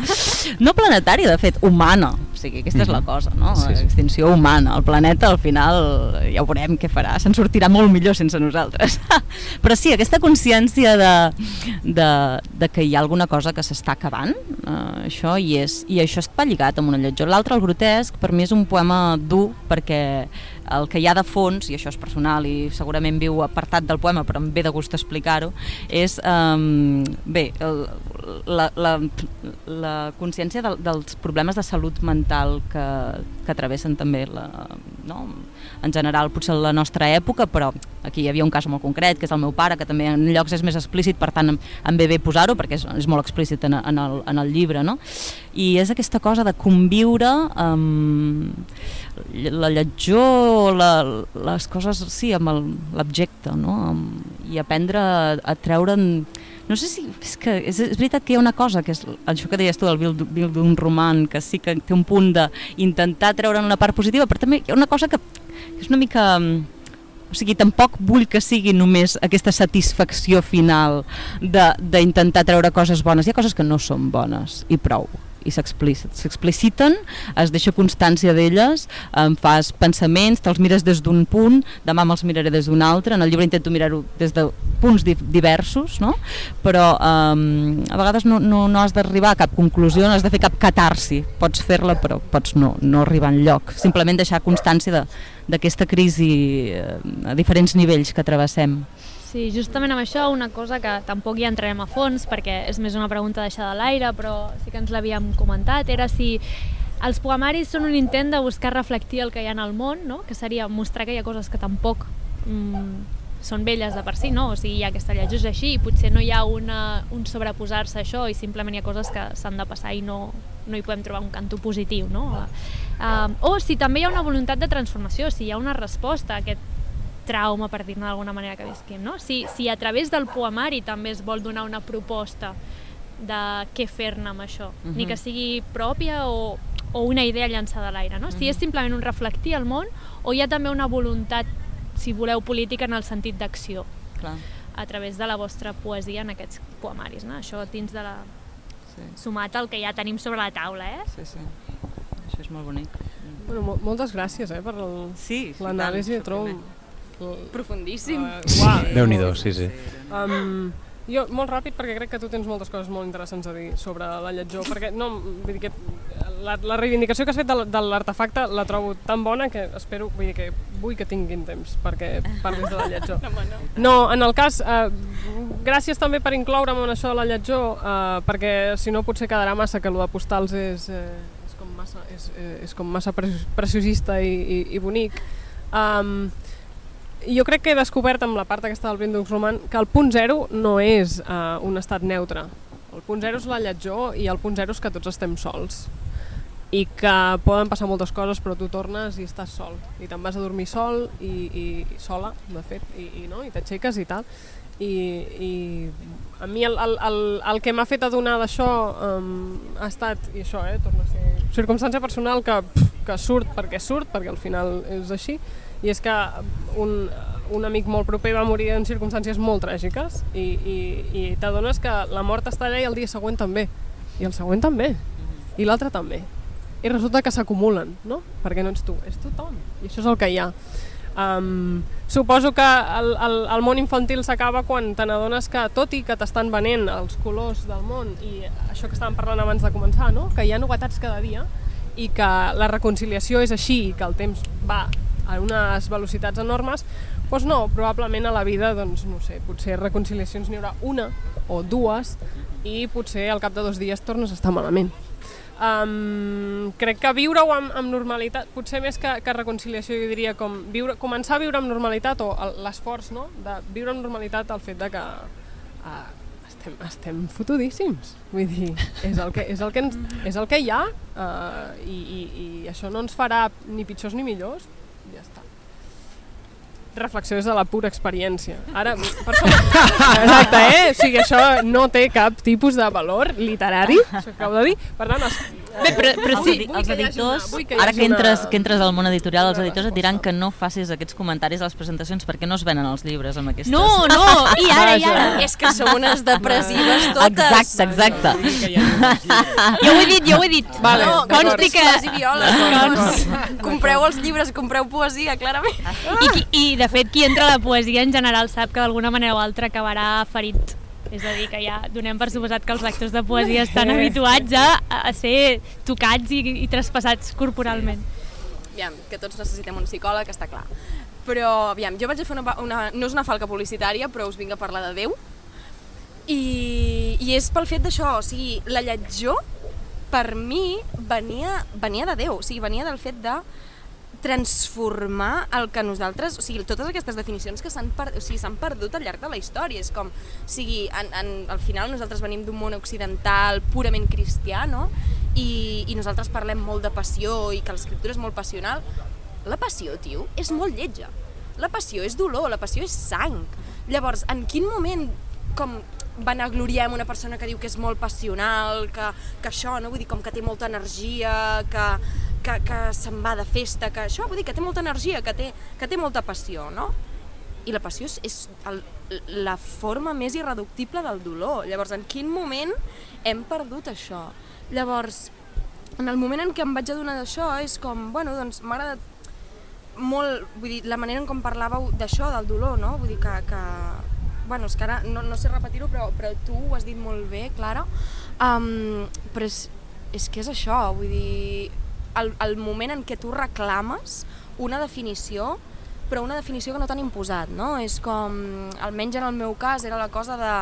No planetària, de fet, humana, sigui, aquesta és la mhm. cosa, no? Sí, sí. Extinció humana, el planeta al final ja ho veurem què farà, se'n sortirà molt millor sense nosaltres. però sí, aquesta consciència de, de, de que hi ha alguna cosa que s'està acabant, uh, això i és, i això està lligat amb una lletjó. L'altre, el grotesc, per mi és un poema dur perquè el que hi ha de fons, i això és personal i segurament viu apartat del poema, però em ve de gust explicar-ho, és um, bé, el, la, la, la consciència de, dels problemes de salut mental que, que travessen també la, no? en general potser la nostra època, però aquí hi havia un cas molt concret, que és el meu pare, que també en llocs és més explícit, per tant em, ve bé posar-ho, perquè és, és molt explícit en, en, el, en el llibre, no? I és aquesta cosa de conviure amb la lletjor, la, les coses, sí, amb l'objecte, no? Amb, I aprendre a, a treure'n no sé si... És que és, és veritat que hi ha una cosa, que és això que deies tu del Bill, d'un roman, que sí que té un punt d'intentar treure'n una part positiva, però també hi ha una cosa que és una mica... Mm, o sigui, tampoc vull que sigui només aquesta satisfacció final d'intentar treure coses bones. Hi ha coses que no són bones i prou. I s'explic- s'expliciten, es deixa constància d'elles, em fas pensaments, te'ls mires des d'un punt, demà me'ls miraré des d'un altre, en el llibre intento mirar-ho des de punts di diversos, no? però um, a vegades no, no, no has d'arribar a cap conclusió, no has de fer cap catarsi, pots fer-la però pots no, no arribar en lloc, simplement deixar constància d'aquesta crisi eh, a diferents nivells que travessem. Sí, justament amb això, una cosa que tampoc hi entrarem a fons, perquè és més una pregunta deixada a l'aire, però sí que ens l'havíem comentat, era si els poemaris són un intent de buscar reflectir el que hi ha en el món, no? que seria mostrar que hi ha coses que tampoc mm, són velles de per si, no? o sigui, hi ha aquesta és així, i potser no hi ha una, un sobreposar-se a això, i simplement hi ha coses que s'han de passar i no, no hi podem trobar un canto positiu. No? Uh, o si també hi ha una voluntat de transformació, si hi ha una resposta a aquest trauma, per dir-ne d'alguna manera que visquem, no? Si, si a través del poemari també es vol donar una proposta de què fer-ne amb això, uh -huh. ni que sigui pròpia o, o una idea llançada a l'aire, no? Si és simplement un reflectir el món o hi ha també una voluntat, si voleu, política en el sentit d'acció Clar, a través de la vostra poesia en aquests poemaris, no? Això dins de la... sí, sumat al que ja tenim sobre la taula, eh? sí, sí. Això és molt bonic. Bueno, mo moltes gràcies eh, per el- Sí, sí, l'anàlisi, tant, trobo... Profundíssim. Uh, uau. Déu-n'hi-do, sí, sí. Um, jo, molt ràpid, perquè crec que tu tens moltes coses molt interessants a dir sobre la lletjor, perquè no, vull dir que la, la reivindicació que has fet de, de l'artefacte la trobo tan bona que espero, vull dir que vull que tinguin temps perquè parlis de la lletjor. No, en el cas, eh, gràcies també per incloure'm en això de la lletjor, eh, perquè si no potser quedarà massa que el de postals és, eh, és com massa, és, eh, és com massa pre- preciosista i, i, i bonic. Um, jo crec que he descobert amb la part aquesta del Bindux Roman que el punt zero no és uh, un estat neutre. El punt zero és la lletjor i el punt zero és que tots estem sols i que poden passar moltes coses però tu tornes i estàs sol i te'n vas a dormir sol i, i, i sola, de fet, i, i, no? I t'aixeques i tal i, i a mi el, el, el, el que m'ha fet adonar d'això um, ha estat, i això, eh, torna a ser circumstància personal que, pff, que surt perquè surt, perquè al final és així, i és que un, un amic molt proper va morir en circumstàncies molt tràgiques i, i, i t'adones que la mort està allà i el dia següent també, i el següent també, i l'altre també. I resulta que s'acumulen, no? Perquè no ets tu, és tothom. I això és el que hi ha. Um, suposo que el, el, el món infantil s'acaba quan te n'adones que, tot i que t'estan venent els colors del món i això que estàvem parlant abans de començar, no? que hi ha novetats cada dia i que la reconciliació és així i que el temps va a unes velocitats enormes, doncs no, probablement a la vida, doncs, no sé, potser reconciliacions n'hi haurà una o dues i potser al cap de dos dies tornes a estar malament. Um, crec que viure-ho amb, amb normalitat, potser més que, que reconciliació, jo diria com viure, començar a viure amb normalitat o l'esforç no? de viure amb normalitat el fet de que uh, estem, estem fotudíssims. Vull dir, és el que, és el que, ens, és el que hi ha uh, i, i, i això no ens farà ni pitjors ni millors. Ja està. Reflexió des de la pura experiència. Ara, per això... Exacte, eh? O sigui, això no té cap tipus de valor literari, això que de dir. Per tant. Bé, però, però sí, els editors, una- ara que entres, que entres al món editorial, els editors et diran que no facis aquests comentaris a les presentacions perquè no es venen els llibres amb aquestes... No, no, i ara, i ara. És que som unes depressives totes. Exacte, exacte. Jo ho he dit, jo ho he dit. Vale, No, consti que... I violes, doncs. Compreu els llibres, compreu poesia, clarament. I, qui, I, de fet, qui entra a la poesia en general sap que d'alguna manera o altra acabarà ferit. És a dir, que ja donem per suposat que els lectors de poesia estan habituats a, a ser tocats i, i traspassats corporalment. Aviam, que tots necessitem un psicòleg, està clar. Però, aviam, jo vaig a fer una, una... No és una falca publicitària, però us vinc a parlar de Déu. I, i és pel fet d'això, o sigui, la lletjor, per mi, venia, venia de Déu. O sigui, venia del fet de transformar el que nosaltres, o sigui, totes aquestes definicions que s'han per, o sigui, perdut al llarg de la història, és com, o sigui, en, en, al final nosaltres venim d'un món occidental purament cristià, no? I, i nosaltres parlem molt de passió i que l'escriptura és molt passional. La passió, tio, és molt lletja. La passió és dolor, la passió és sang. Llavors, en quin moment com vanagloriem una persona que diu que és molt passional, que, que això, no? Vull dir, com que té molta energia, que, que, que se'n va de festa, que això, vull dir, que té molta energia, que té, que té molta passió, no? I la passió és, és el, la forma més irreductible del dolor. Llavors, en quin moment hem perdut això? Llavors, en el moment en què em vaig adonar d'això és com, bueno, doncs m'ha agradat molt, vull dir, la manera en com parlàveu d'això, del dolor, no? Vull dir que, que bueno, és que ara no, no sé repetir-ho, però, però tu ho has dit molt bé, Clara, um, però és, és que és això, vull dir, el, el moment en què tu reclames una definició, però una definició que no t'han imposat, no? És com, almenys en el meu cas, era la cosa de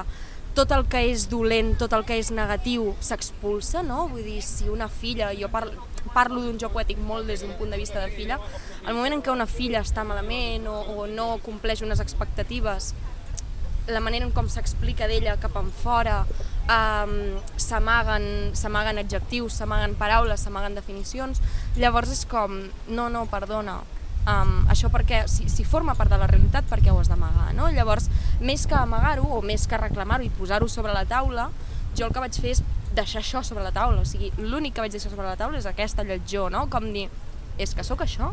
tot el que és dolent, tot el que és negatiu s'expulsa, no? Vull dir, si una filla, jo parlo, parlo d'un joc poètic molt des d'un punt de vista de filla, el moment en què una filla està malament o, o no compleix unes expectatives, la manera en com s'explica d'ella cap en fora, um, s'amaguen adjectius, s'amaguen paraules, s'amaguen definicions, llavors és com, no, no, perdona, Um, això perquè, si, si forma part de la realitat, per què ho has d'amagar? No? Llavors, més que amagar-ho o més que reclamar-ho i posar-ho sobre la taula, jo el que vaig fer és deixar això sobre la taula. O sigui, l'únic que vaig deixar sobre la taula és aquesta lletjó, no? Com dir, és que sóc això,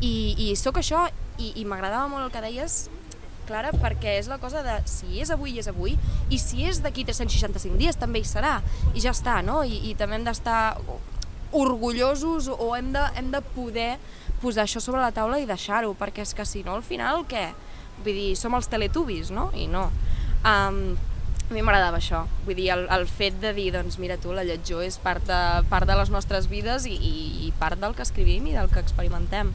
i, i sóc això, i, i m'agradava molt el que deies, Clara, perquè és la cosa de si és avui, és avui, i si és d'aquí 365 dies també hi serà, i ja està, no? I, i també hem d'estar orgullosos o hem de, hem de poder posar això sobre la taula i deixar-ho, perquè és que si no, al final, què? Vull dir, som els teletubis, no? I no. Um, a mi m'agradava això, vull dir, el, el fet de dir, doncs mira tu, la lletjó és part de, part de les nostres vides i, i, i part del que escrivim i del que experimentem.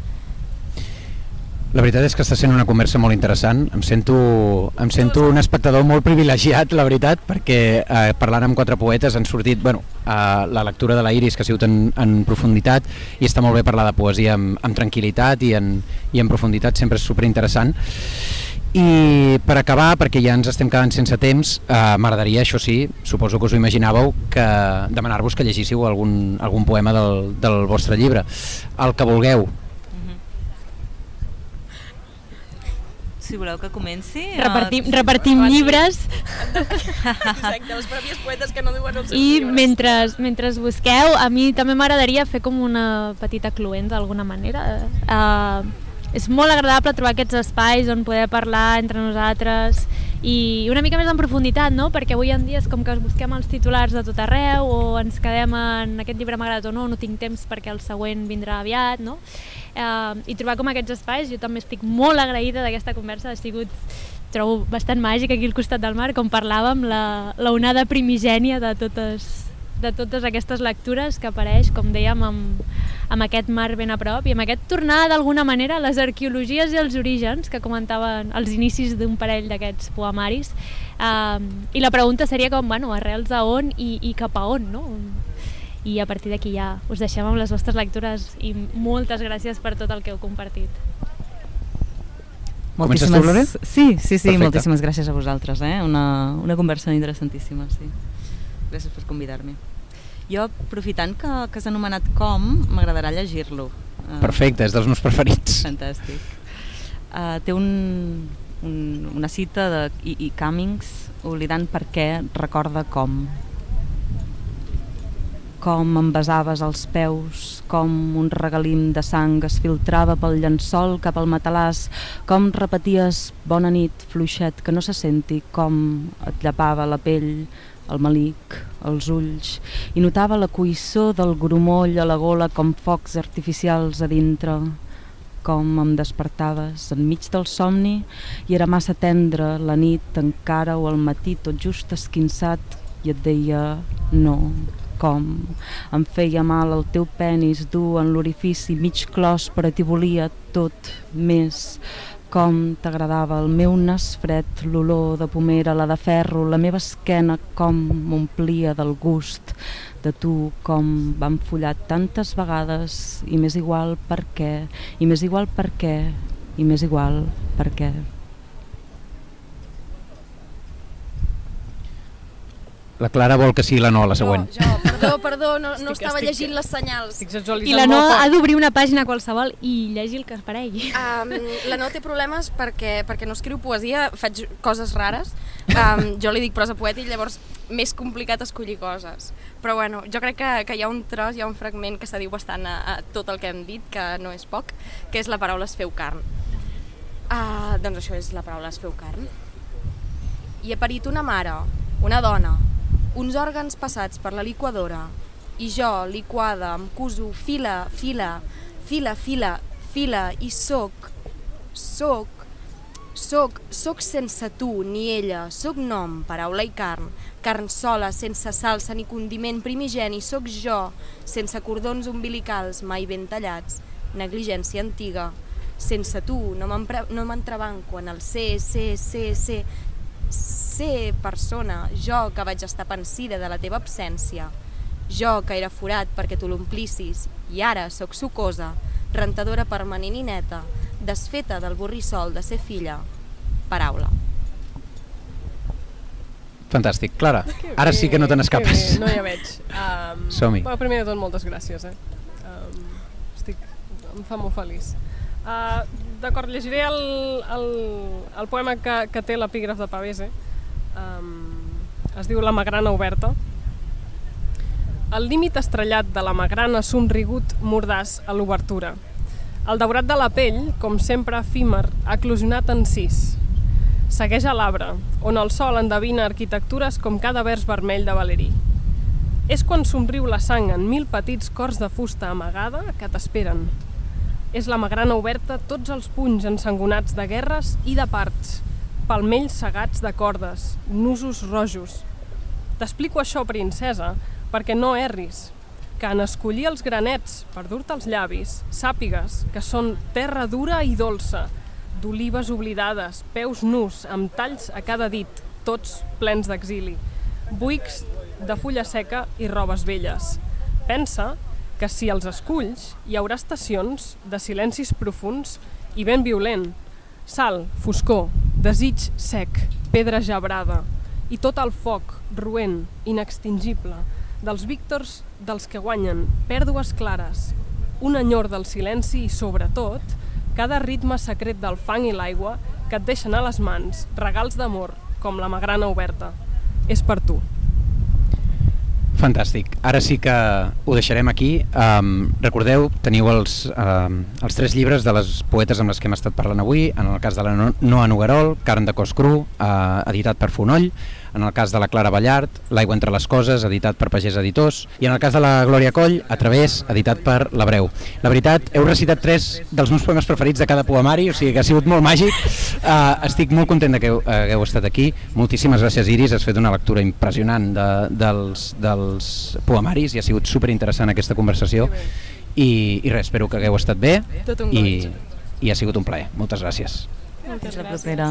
La veritat és que està sent una conversa molt interessant. Em sento, em sento un espectador molt privilegiat, la veritat, perquè eh, parlant amb quatre poetes han sortit bueno, eh, la lectura de la Iris, que ha sigut en, en profunditat, i està molt bé parlar de poesia amb, amb tranquil·litat i en, i en profunditat, sempre és superinteressant. I per acabar, perquè ja ens estem quedant sense temps, eh, m'agradaria, això sí, suposo que us ho imaginàveu, que demanar-vos que llegíssiu algun, algun poema del, del vostre llibre. El que vulgueu, si voleu que comenci... Repartim, repartim llibres. Exacte, les pròpies poetes que no diuen els seus I llibres. mentre, mentre busqueu, a mi també m'agradaria fer com una petita cluent d'alguna manera. Uh, és molt agradable trobar aquests espais on poder parlar entre nosaltres i una mica més en profunditat, no? perquè avui en dia és com que busquem els titulars de tot arreu o ens quedem en aquest llibre m'ha agradat o no, no tinc temps perquè el següent vindrà aviat, no? Eh, i trobar com aquests espais, jo també estic molt agraïda d'aquesta conversa, ha sigut trobo bastant màgic aquí al costat del mar, com parlàvem, la, la onada primigènia de totes, de totes aquestes lectures que apareix, com dèiem, amb, amb aquest mar ben a prop i amb aquest tornar d'alguna manera a les arqueologies i els orígens que comentaven els inicis d'un parell d'aquests poemaris. Um, I la pregunta seria com, bueno, arrels a on i, i cap a on, no? I a partir d'aquí ja us deixem amb les vostres lectures i moltes gràcies per tot el que heu compartit. Comences tu, Lore? Sí, sí, sí, Perfecte. moltíssimes gràcies a vosaltres, eh? una, una conversa interessantíssima, sí. Gràcies per convidar-me. Jo, aprofitant que, que has anomenat com, m'agradarà llegir-lo. Uh, Perfecte, és dels meus preferits. Fantàstic. Uh, té un, un, una cita de I, I Cummings, oblidant per què, recorda com com em besaves els peus, com un regalim de sang es filtrava pel llençol cap al matalàs, com repeties bona nit, fluixet, que no se senti, com et llapava la pell, el malic, els ulls, i notava la cuissó del grumoll a la gola com focs artificials a dintre, com em despertaves enmig del somni i era massa tendre la nit encara o el matí tot just esquinçat i et deia no, com em feia mal el teu penis dur en l'orifici mig clos però t'hi volia tot més com t'agradava el meu nas fred, l'olor de pomera, la de ferro, la meva esquena com m'omplia del gust de tu, com vam follar tantes vegades i més igual per què, i més igual per què, i més igual per què. La Clara vol que sigui la no, la següent. Jo, jo, perdó, perdó, no, no Estic- estava estic- llegint les senyals. Estic I la no ha d'obrir una pàgina qualsevol i llegir el que aparegui. Um, la no té problemes perquè, perquè no escriu poesia, faig coses rares. Um, jo li dic prosa poètic, llavors més complicat escollir coses. Però bueno, jo crec que, que hi ha un tros, hi ha un fragment que s'adiu bastant a, a tot el que hem dit, que no és poc, que és la paraula es feu carn. Uh, doncs això és la paraula es feu carn. I he parit una mare, una dona, uns òrgans passats per la liquadora, I jo, liquada, em cuso fila, fila, fila, fila, fila, i soc, soc, soc, soc sense tu ni ella, soc nom, paraula i carn, carn sola, sense salsa ni condiment primigeni, soc jo, sense cordons umbilicals mai ben tallats, negligència antiga, sense tu no m'entrebanco en el ser, ser, ser, ser, ser persona, jo que vaig estar pensida de la teva absència, jo que era forat perquè tu l'omplissis i ara sóc sucosa, rentadora permanent i neta, desfeta del borrissol de ser filla. Paraula. Fantàstic. Clara, ara sí que no te n'escapes. No, ja veig. Um, Som-hi. primer de tot, moltes gràcies. Eh? Um, estic, em fa molt feliç. Uh, D'acord, llegiré el, el, el poema que, que té l'epígraf de Pavese. Um, es diu La magrana oberta. El límit estrellat de la magrana somrigut mordàs a l'obertura. El daurat de la pell, com sempre efímer, ha eclosionat en sis. Segueix a l'arbre, on el sol endevina arquitectures com cada vers vermell de Valerí. És quan somriu la sang en mil petits cors de fusta amagada que t'esperen, és la magrana oberta tots els punys ensangonats de guerres i de parts, palmells segats de cordes, nusos rojos. T'explico això, princesa, perquè no erris, que en escollir els granets per dur-te els llavis, sàpigues que són terra dura i dolça, d'olives oblidades, peus nus, amb talls a cada dit, tots plens d'exili, buics de fulla seca i robes velles. Pensa que si els esculls hi haurà estacions de silencis profuns i ben violent, sal, foscor, desig sec, pedra gebrada i tot el foc, roent, inextingible, dels víctors dels que guanyen, pèrdues clares, un enyor del silenci i, sobretot, cada ritme secret del fang i l'aigua que et deixen a les mans regals d'amor, com la magrana oberta. És per tu. Fantàstic. Ara sí que ho deixarem aquí. Um, recordeu, teniu els, um, els tres llibres de les poetes amb les que hem estat parlant avui. En el cas de la Noa Noguerol, Carn de cos cru, uh, editat per Fonoll en el cas de la Clara Ballart, L'aigua entre les coses, editat per Pagès Editors, i en el cas de la Glòria Coll, A través, editat per l'Abreu. La veritat, heu recitat tres dels meus poemes preferits de cada poemari, o sigui que ha sigut molt màgic. Uh, estic molt content de que heu, hagueu estat aquí. Moltíssimes gràcies, Iris, has fet una lectura impressionant de, dels, dels poemaris i ha sigut super interessant aquesta conversació. I, i res, espero que hagueu estat bé Tot un i, i ha sigut un plaer. Moltes gràcies. Moltes gràcies. La propera.